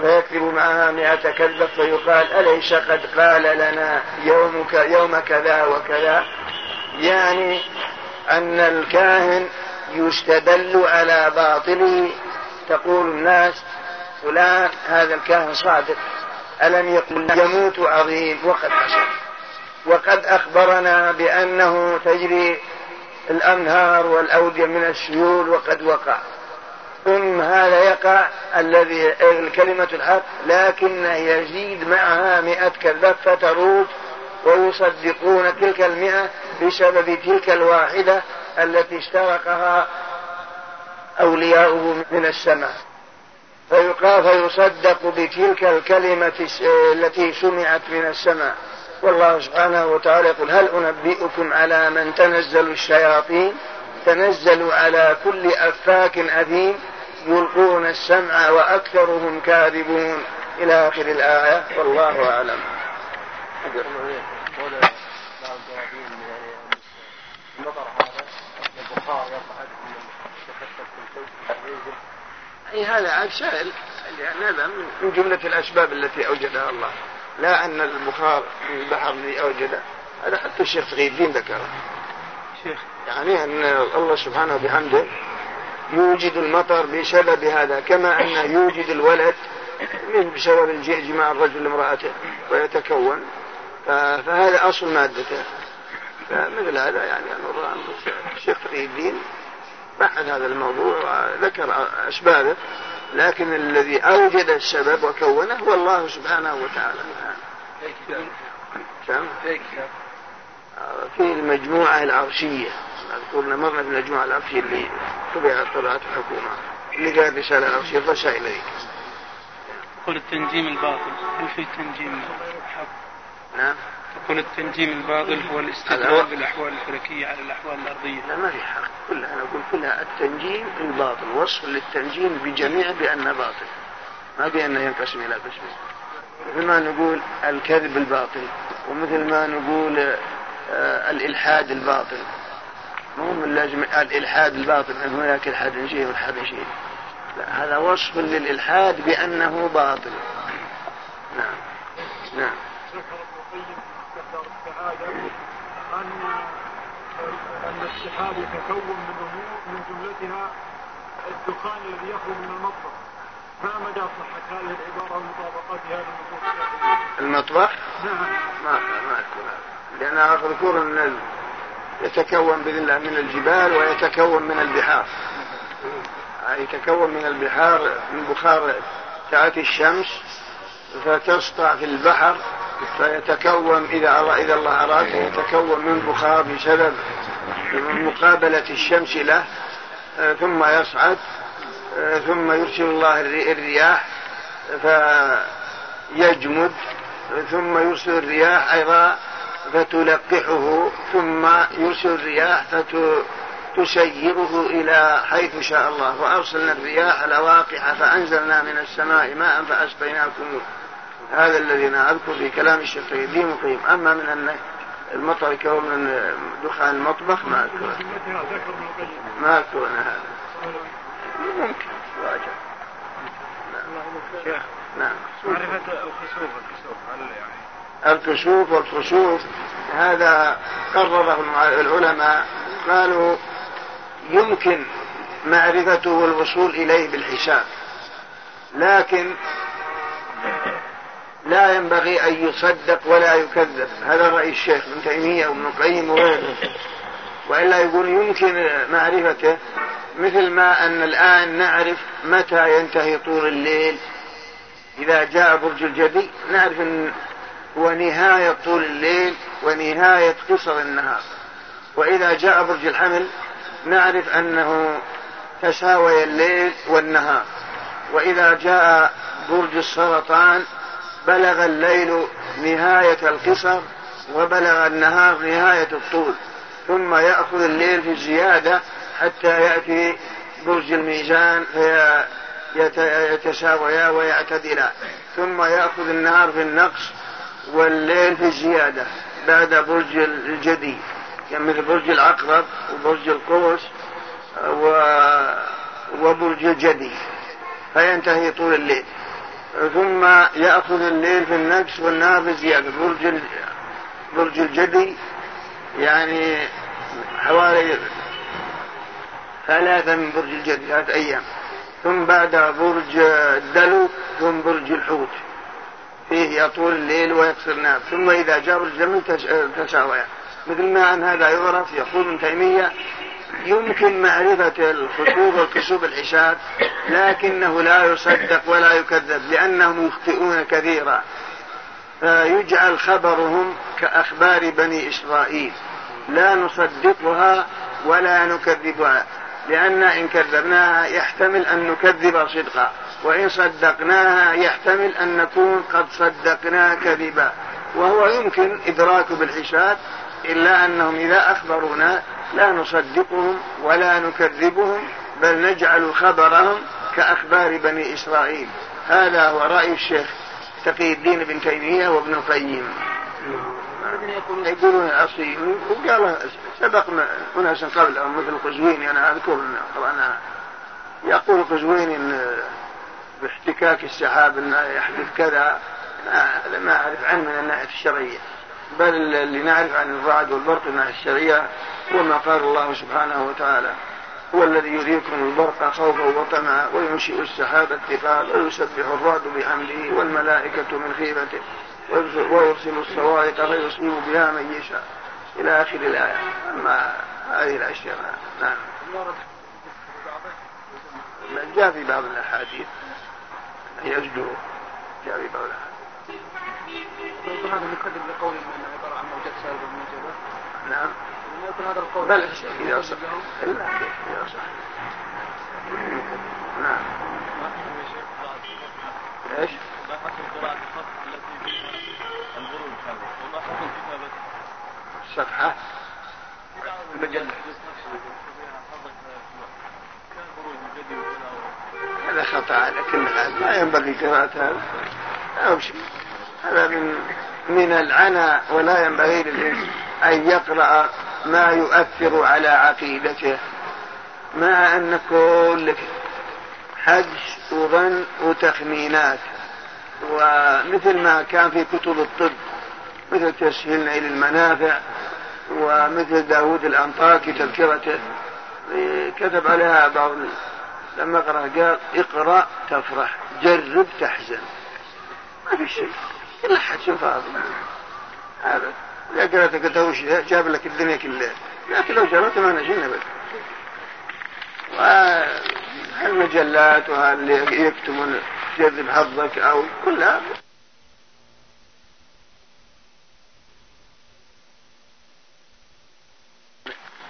S2: فيكذب معها مئة كذب فيقال أليس قد قال لنا يومك يوم كذا وكذا يعني أن الكاهن يستدل على باطله تقول الناس فلان هذا الكاهن صادق ألم يقل يموت عظيم وقد حصل وقد أخبرنا بأنه تجري الأنهار والأودية من السيول وقد وقع ثم هذا يقع الذي الكلمة الحق لكن يزيد معها مئة كذبة فتروج ويصدقون تلك المئة بسبب تلك الواحدة التي اشترقها أولياؤه من السماء فيقال فيصدق بتلك الكلمة التي سمعت من السماء والله سبحانه وتعالى يقول هل أنبئكم على من تنزل الشياطين تنزل على كل أفاك أثيم يلقون السمع وأكثرهم كاذبون إلى آخر الآية والله أعلم البخار نعم. أي هذا عاد سائل يعني هذا من جملة الأسباب التي أوجدها الله لا أن البخار من البحر الذي أوجده هذا حتى الشيخ تقي الدين ذكره شيخ يعني أن الله سبحانه وبحمده يوجد المطر بسبب هذا كما أنه يوجد الولد من بسبب جماع الرجل لامرأته ويتكون فهذا أصل مادته فمثل هذا يعني الشيخ تقي الدين بحث هذا الموضوع وذكر أسبابه لكن الذي أوجد السبب وكونه هو الله سبحانه وتعالى كم؟ في المجموعة العرشية قلنا مرة في المجموعة العرشية اللي طبعت طبعت الحكومة اللي قال رسالة عرشية الرسائل هذيك
S6: قل التنجيم الباطل وش التنجيم الحق نعم يكون التنجيم الباطل هو الاستدلال بالاحوال الفلكيه على الاحوال الارضيه
S2: لا ما في
S6: حق
S2: كلها
S6: انا
S2: اقول كلها التنجيم الباطل وصف للتنجيم بجميع بانه باطل ما بانه ينقسم الى قسمين مثل ما نقول الكذب الباطل ومثل ما نقول آه، الالحاد الباطل مو من لازم الالحاد الباطل ان هناك الحاد شيء والحاد شيء لا هذا وصف للالحاد بانه باطل نعم نعم
S6: أن أن السحاب يتكون من أمور من جملتها الدخان الذي يخرج من المطبخ ما مدى صحة هذه العبارة ومطابقتها
S2: للنصوص المطبخ؟ نعم
S6: ما ما أذكر
S2: لأنها ذكور من يتكون بإذن الله من الجبال ويتكون من البحار يتكون من البحار من بخار ساعات الشمس فتسطع في البحر فيتكون إذا إذا الله أراد يتكون من بخار بسبب مقابلة الشمس له آه، ثم يصعد آه، ثم يرسل الله الرياح فيجمد ثم يرسل الرياح أيضا فتلقحه ثم يرسل الرياح فتسيره إلى حيث شاء الله وأرسلنا الرياح لواقح فأنزلنا من السماء ماء فأسقيناكم هذا الذي أنا أذكر في كلام الشقيقي مقيم أما من أن المطر كهو من دخان المطبخ ما أذكر ما أذكر أنا هذا ممكن راجع نعم. شيخ نعم معرفة الخسوف يعني الكسوف والخسوف هذا قرره العلماء قالوا يمكن معرفته والوصول إليه بالحساب لكن لا ينبغي أن يصدق ولا يكذب هذا رأي الشيخ ابن تيمية وابن القيم وغيره وإلا يقول يمكن معرفته مثل ما أن الآن نعرف متى ينتهي طول الليل إذا جاء برج الجدي نعرف أن هو نهاية طول الليل ونهاية قصر النهار وإذا جاء برج الحمل نعرف أنه تساوي الليل والنهار وإذا جاء برج السرطان بلغ الليل نهاية القصر وبلغ النهار نهاية الطول ثم يأخذ الليل في الزيادة حتى يأتي برج الميزان فيتساويا ويعتدلا ثم يأخذ النهار في النقص والليل في الزيادة بعد برج الجدي يعني مثل برج العقرب وبرج القوس و... وبرج الجدي فينتهي طول الليل ثم يأخذ الليل في النفس والنار في يعني الزيادة برج برج الجدي يعني حوالي ثلاثة من برج الجدي ثلاثة أيام ثم بعد برج الدلو ثم برج الحوت فيه يطول الليل ويقصر النهار ثم إذا جاء برج الجمل تساوي مثل ما أن هذا يعرف يقول ابن تيمية يمكن معرفة الخطوب وكسوب الحساب لكنه لا يصدق ولا يكذب لأنهم يخطئون كثيرا فيجعل خبرهم كأخبار بني إسرائيل لا نصدقها ولا نكذبها لأن إن كذبناها يحتمل أن نكذب صدقا وإن صدقناها يحتمل أن نكون قد صدقناها كذبا وهو يمكن إدراك بالحساب إلا أنهم إذا أخبرونا لا نصدقهم ولا نكذبهم بل نجعل خبرهم كأخبار بني إسرائيل هذا هو رأي الشيخ تقي الدين بن تيمية وابن القيم يقولون العصي وقال سبق أناس قبل مثل قزويني أنا أذكر أنا يقول قزويني إن باحتكاك السحاب أن يحدث كذا ما ما أعرف عنه من الناحية الشرعية بل اللي نعرف عن الرعد والبرق من الناحية الشرعية وما قال الله سبحانه وتعالى هو الذي يريكم البرق خوفا وطمعا وينشئ السحاب الثقال ويسبح الرعد بحمده والملائكة من خيفته ويرسل الصواعق فيصيب بها من يشاء إلى آخر الآية أما هذه الأشياء نعم جاء في بعض الأحاديث يزجره جاء في بعض الأحاديث هذا مقدم لقول من عبارة عن موجات سالبة من نعم يكن هذا القول بل إذا صح إلا إذا صح نعم ايش؟ ما حكم قراءة الخط التي فيها الغروب هذا وما حكم كتابته؟ الصفحة المجلة هذا خطأ لكن هذا لا ينبغي قراءة هذا هذا من من العنا ولا ينبغي للإنسان أن يقرأ ما يؤثر على عقيدته مع أن كل حج وظن وتخمينات ومثل ما كان في كتب الطب مثل تسهيل إلى المنافع ومثل داود الأنطاكي تذكرته كتب عليها بعض لما قرأ قال اقرأ تفرح جرب تحزن ما في شيء كل حج فاضي أبدا لا قرأتك دوش جاب لك الدنيا كلها لكن لو جرت ما نجينا بس والمجلات وهاللي يكتمون جذب حظك او كلها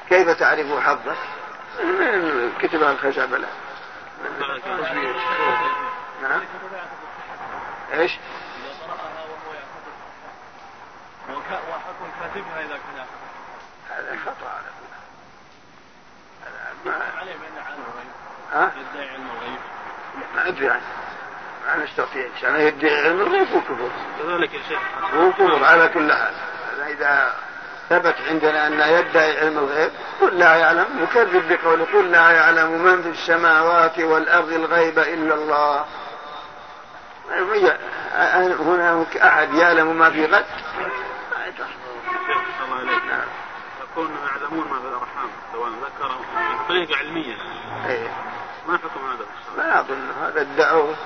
S2: كيف تعرف حظك؟ من كتب الخشب الخزعبلة نعم ايش؟ خطأ على كل عليه بأنه يدعي علم الغيب ما أدري عنه ما نستطيع إنسان يدعي علم الغيب وكفر كذلك يا شيخ وكفر على كل حال إذا ثبت عندنا أن يدعي علم الغيب قل لا يعلم مكذب بقوله قل لا يعلم من في السماوات والأرض الغيب إلا الله هناك أحد يعلم ما في غد كونهم يعلمون ما في الارحام سواء ذكر او بطريقه علميه ايه ما حكم هذا؟ ما اظن هذا ادعوه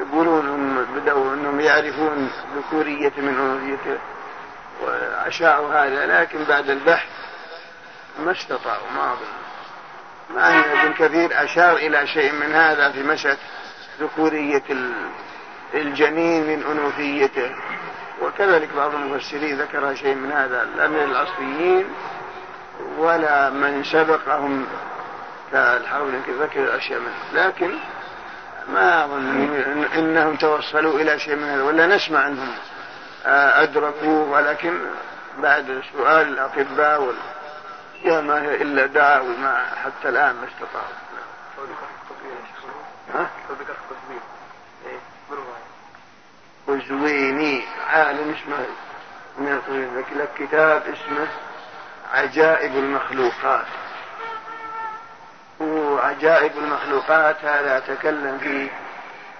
S2: يقولون هم بدأوا انهم يعرفون ذكورية من انوثيته وأشاعوا هذا لكن بعد البحث ما استطاعوا ما أظن مع أن ابن كثير أشار إلى شيء من هذا في مشهد ذكورية الجنين من أنوثيته وكذلك بعض المفسرين ذكر شيء من هذا لا من العصريين ولا من سبقهم كالحول ذكر الأشياء منه لكن ما أظن أنهم توصلوا إلى شيء من هذا ولا نسمع عنهم آه، أدركوه ولكن بعد سؤال الأطباء وال... يا ما هي إلا دعاوي ما حتى الآن ما استطاعوا نعم. ها؟ الزويني عالم اسمه لك كتاب اسمه عجائب المخلوقات وعجائب المخلوقات هذا تكلم فيه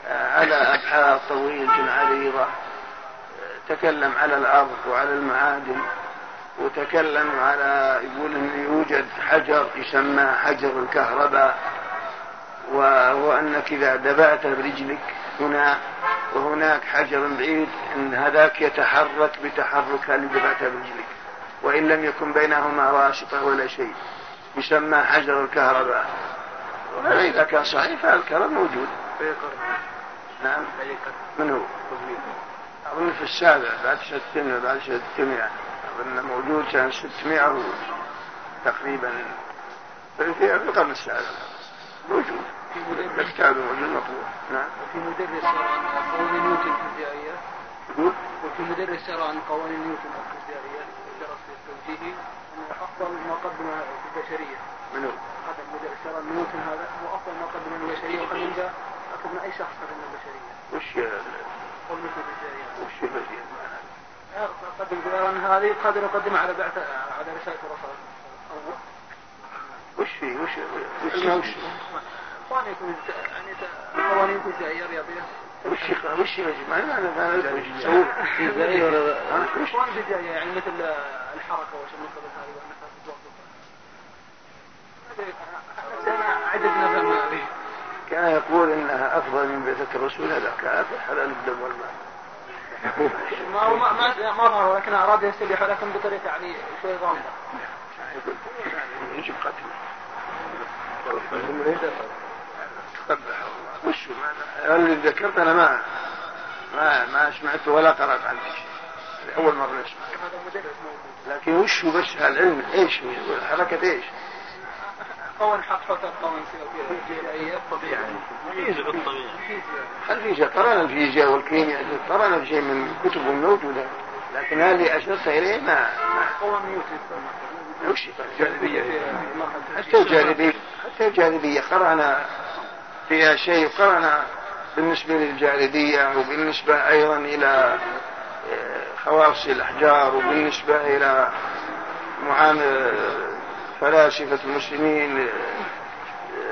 S2: آه، على أبحاث طويلة عريضة تكلم على الأرض وعلى المعادن وتكلم على يقول أنه يوجد حجر يسمى حجر الكهرباء وهو أنك إذا دفعت برجلك هنا وهناك حجر بعيد أن هذاك يتحرك بتحركها اللي دفعتها برجلك وإن لم يكن بينهما واسطة ولا شيء يسمى حجر الكهرباء إذا كان صحيح فالكرم موجود نعم من هو؟ أظن في السابع بعد 600 بعد 600 أظن موجود كان 600 تقريبا في القرن السابع موجود وفي مدرس تحتاج
S6: رجل نعم وفي مدرس يرى قوانين نيوتن فيزيائيه وفي مدرس يرى ان قوانين نيوتن الفيزيائيه درس في توجيهه انه افضل ما قدم في البشريه منو؟ هذا المدرس يرى نيوتن هذا هو افضل ما قدم للبشريه وقد اكثر من اي شخص قدم للبشريه وش قوانين نيوتن الفيزيائيه وش المزيد قدم
S2: قرارا هذه قادر يقدمها على بعثه على رساله الرسول وش فيه وش وش, وش, وش يعني قوانينكم الجايه الرياضيه وش وش ما انا ما انا يعني مثل الحركه وش المنطقه هذه والنفس الجواب كان يقول انها افضل من بعثه الرسول هذا كافر حلال الدم والمال ما هو ما ما ما ظهر لكن اراد يستبيح لكن بطريقه يعني شوي غامضه. يجب قتله. سبحوا مشوا انا اللي ذكرت انا ما ما ما سمعت ولا قرات عنه شيء اول مره اسمع لكن وشو بس العلم ايش حركه ايش؟ قون حقحة القون في الطبيعة الفيزياء الطبيعة الفيزياء قرانا الفيزياء والكيمياء قرانا شيء من كتب الموجوده لكن هذه اللي أشرت إليه ما قوى نيوتن وش الجاذبية حتى الجاذبية حتى الجاذبية قرأنا فيها شيء قرن بالنسبة للجاردية وبالنسبة أيضا إلى آه، خواص الأحجار وبالنسبة إلى معامل فلاسفة المسلمين آه،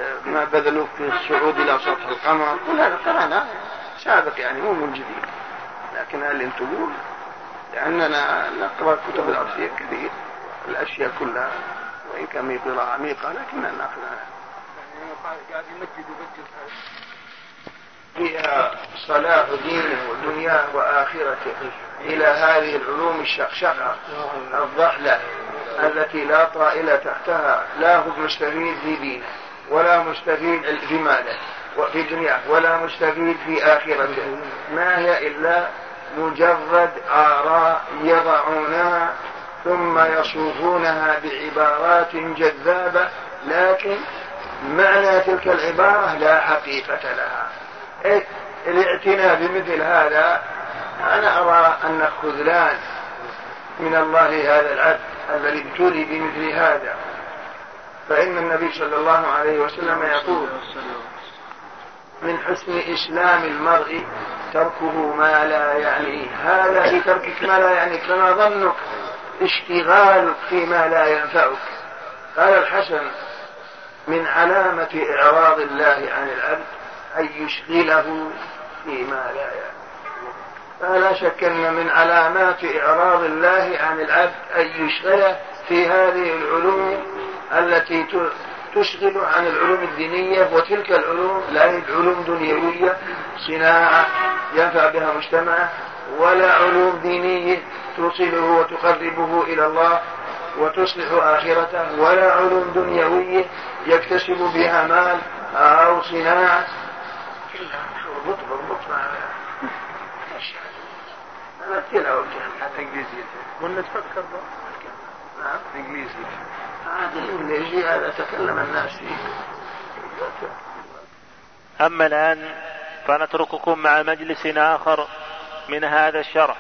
S2: آه، ما بذلوه في الصعود إلى سطح القمر كل هذا قرن سابق يعني مو من جديد لكن هل تقول لأننا نقرأ كتب العرفية كثير الأشياء كلها وإن كان قراءة عميقة لكننا نقرأها قاعد يمجد فيها صلاح دينه ودنياه واخرته الى هذه العلوم الشقشقه الضحله التي لا طائل تحتها لا هو مستفيد في دينه ولا مستفيد في ماله وفي دنياه ولا مستفيد في اخرته ما هي الا مجرد اراء يضعونها ثم يصوفونها بعبارات جذابه لكن معنى تلك العبارة لا حقيقة لها إيه الاعتناء بمثل هذا أنا أرى أن خذلان من الله هذا العبد الذي ابتلي بمثل هذا فإن النبي صلى الله عليه وسلم يقول من حسن إسلام المرء تركه ما لا يعنيه هذا في تركك ما لا يعنيك فما ظنك اشتغالك فيما لا ينفعك قال الحسن من علامة إعراض الله عن العبد أن يشغله فيما لا يعلم فلا شك أن من علامات إعراض الله عن العبد أن يشغله في هذه العلوم التي تشغل عن العلوم الدينية وتلك العلوم لا هي علوم دنيوية صناعة ينفع بها مجتمعه ولا علوم دينية توصله وتقربه إلى الله وتصلح آخرته ولا علوم دنيوية يكتسب بها مال أو صناعة كلها مطبخ مطبخ مثلها وجهها انجليزي قلنا تفكر
S7: نعم انجليزي هذا الانجليزي هذا تكلم الناس فيه اما الان فنترككم مع مجلس اخر من هذا الشرح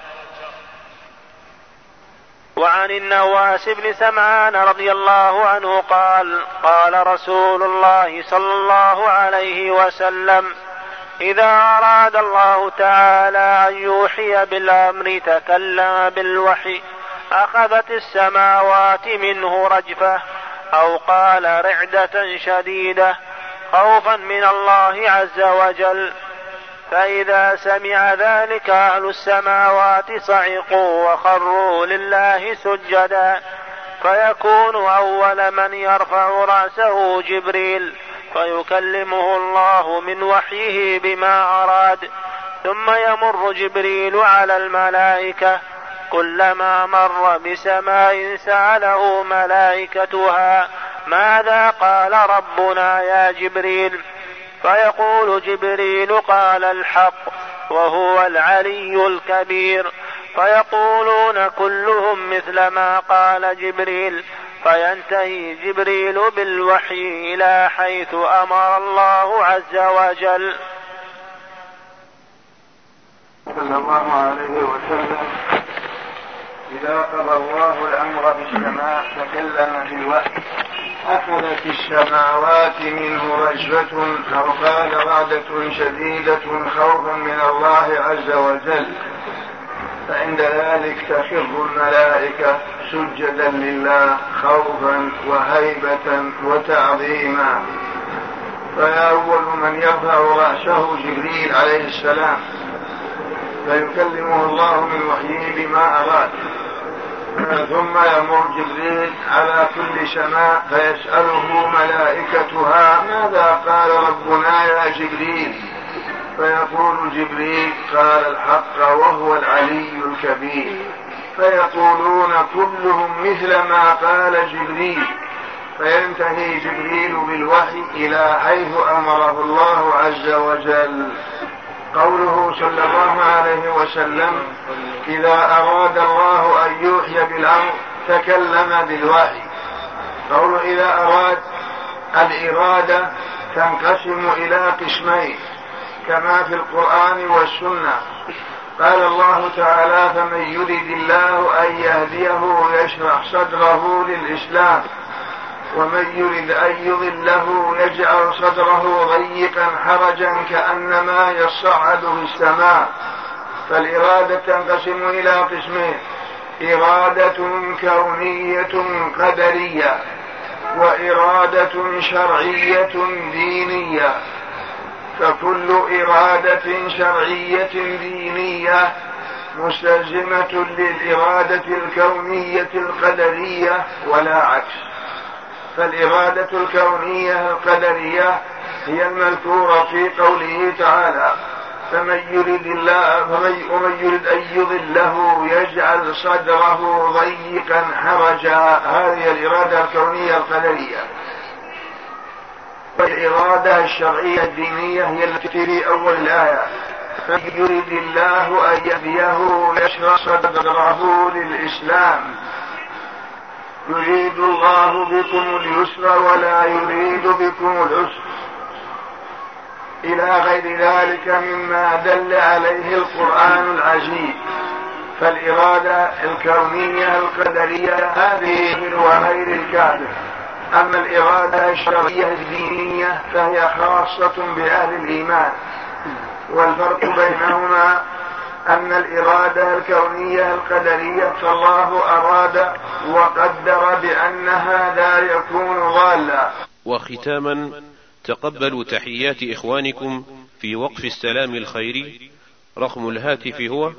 S7: وعن النواس بن سمعان رضي الله عنه قال قال رسول الله صلى الله عليه وسلم إذا أراد الله تعالى أن يوحي بالأمر تكلم بالوحي أخذت السماوات منه رجفة أو قال رعدة شديدة خوفا من الله عز وجل فإذا سمع ذلك أهل السماوات صعقوا وخروا لله سجدا فيكون أول من يرفع رأسه جبريل فيكلمه الله من وحيه بما أراد ثم يمر جبريل على الملائكة كلما مر بسماء سأله ملائكتها ماذا قال ربنا يا جبريل فيقول جبريل قال الحق وهو العلي الكبير فيقولون كلهم مثل ما قال جبريل فينتهي جبريل بالوحي الى حيث امر الله عز وجل
S2: صلى الله عليه وسلم إذا قضى الله الأمر في السماء تكلم في الوحي أخذت السماوات منه رجفة أو قال رعدة شديدة خوفا من الله عز وجل فعند ذلك تخر الملائكة سجدا لله خوفا وهيبة وتعظيما فأول من يرفع رأسه جبريل عليه السلام فيكلمه الله من وحيه بما أراد ثم يمر جبريل على كل سماء فيسأله ملائكتها ماذا قال ربنا يا جبريل فيقول جبريل قال الحق وهو العلي الكبير فيقولون كلهم مثل ما قال جبريل فينتهي جبريل بالوحي إلى حيث أمره الله عز وجل قوله صلى الله عليه وسلم إذا أراد الله أن يوحي بالأمر تكلم بالوحي قول إذا أراد الإرادة تنقسم إلى قسمين كما في القرآن والسنة قال الله تعالى فمن يرد الله أن يهديه ويشرح صدره للإسلام ومن يرد أن يضله يجعل صدره ضيقا حرجا كأنما يصعد في السماء فالإرادة تنقسم إلى قسمين إرادة كونية قدرية وإرادة شرعية دينية فكل إرادة شرعية دينية مستلزمة للإرادة الكونية القدرية ولا عكس فالإرادة الكونية القدرية هي المذكورة في قوله تعالى فمن يرد الله فمن ومن يرد أن يضله يجعل صدره ضيقا حرجا هذه الإرادة الكونية القدرية والإرادة الشرعية الدينية هي التي في أول الآية فمن يرد الله أن يهديه يشرح صدره للإسلام يريد الله بكم اليسر ولا يريد بكم العسر إلى غير ذلك مما دل عليه القرآن العجيب فالإرادة الكونية القدرية هذه من وغير الكافر أما الإرادة الشرعية الدينية فهي خاصة بأهل الإيمان والفرق بينهما أن الإرادة الكونية القدرية فالله أراد وقدر بأن هذا يكون ضالا
S7: وختاما تقبلوا تحيات إخوانكم في وقف السلام الخيري رقم الهاتف هو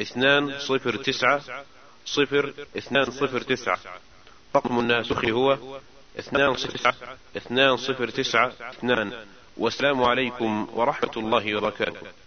S7: اثنان صفر تسعة صفر اثنان صفر تسعة رقم الناسخ هو اثنان صفر تسعة اثنان صفر تسعة اثنان والسلام عليكم ورحمة الله وبركاته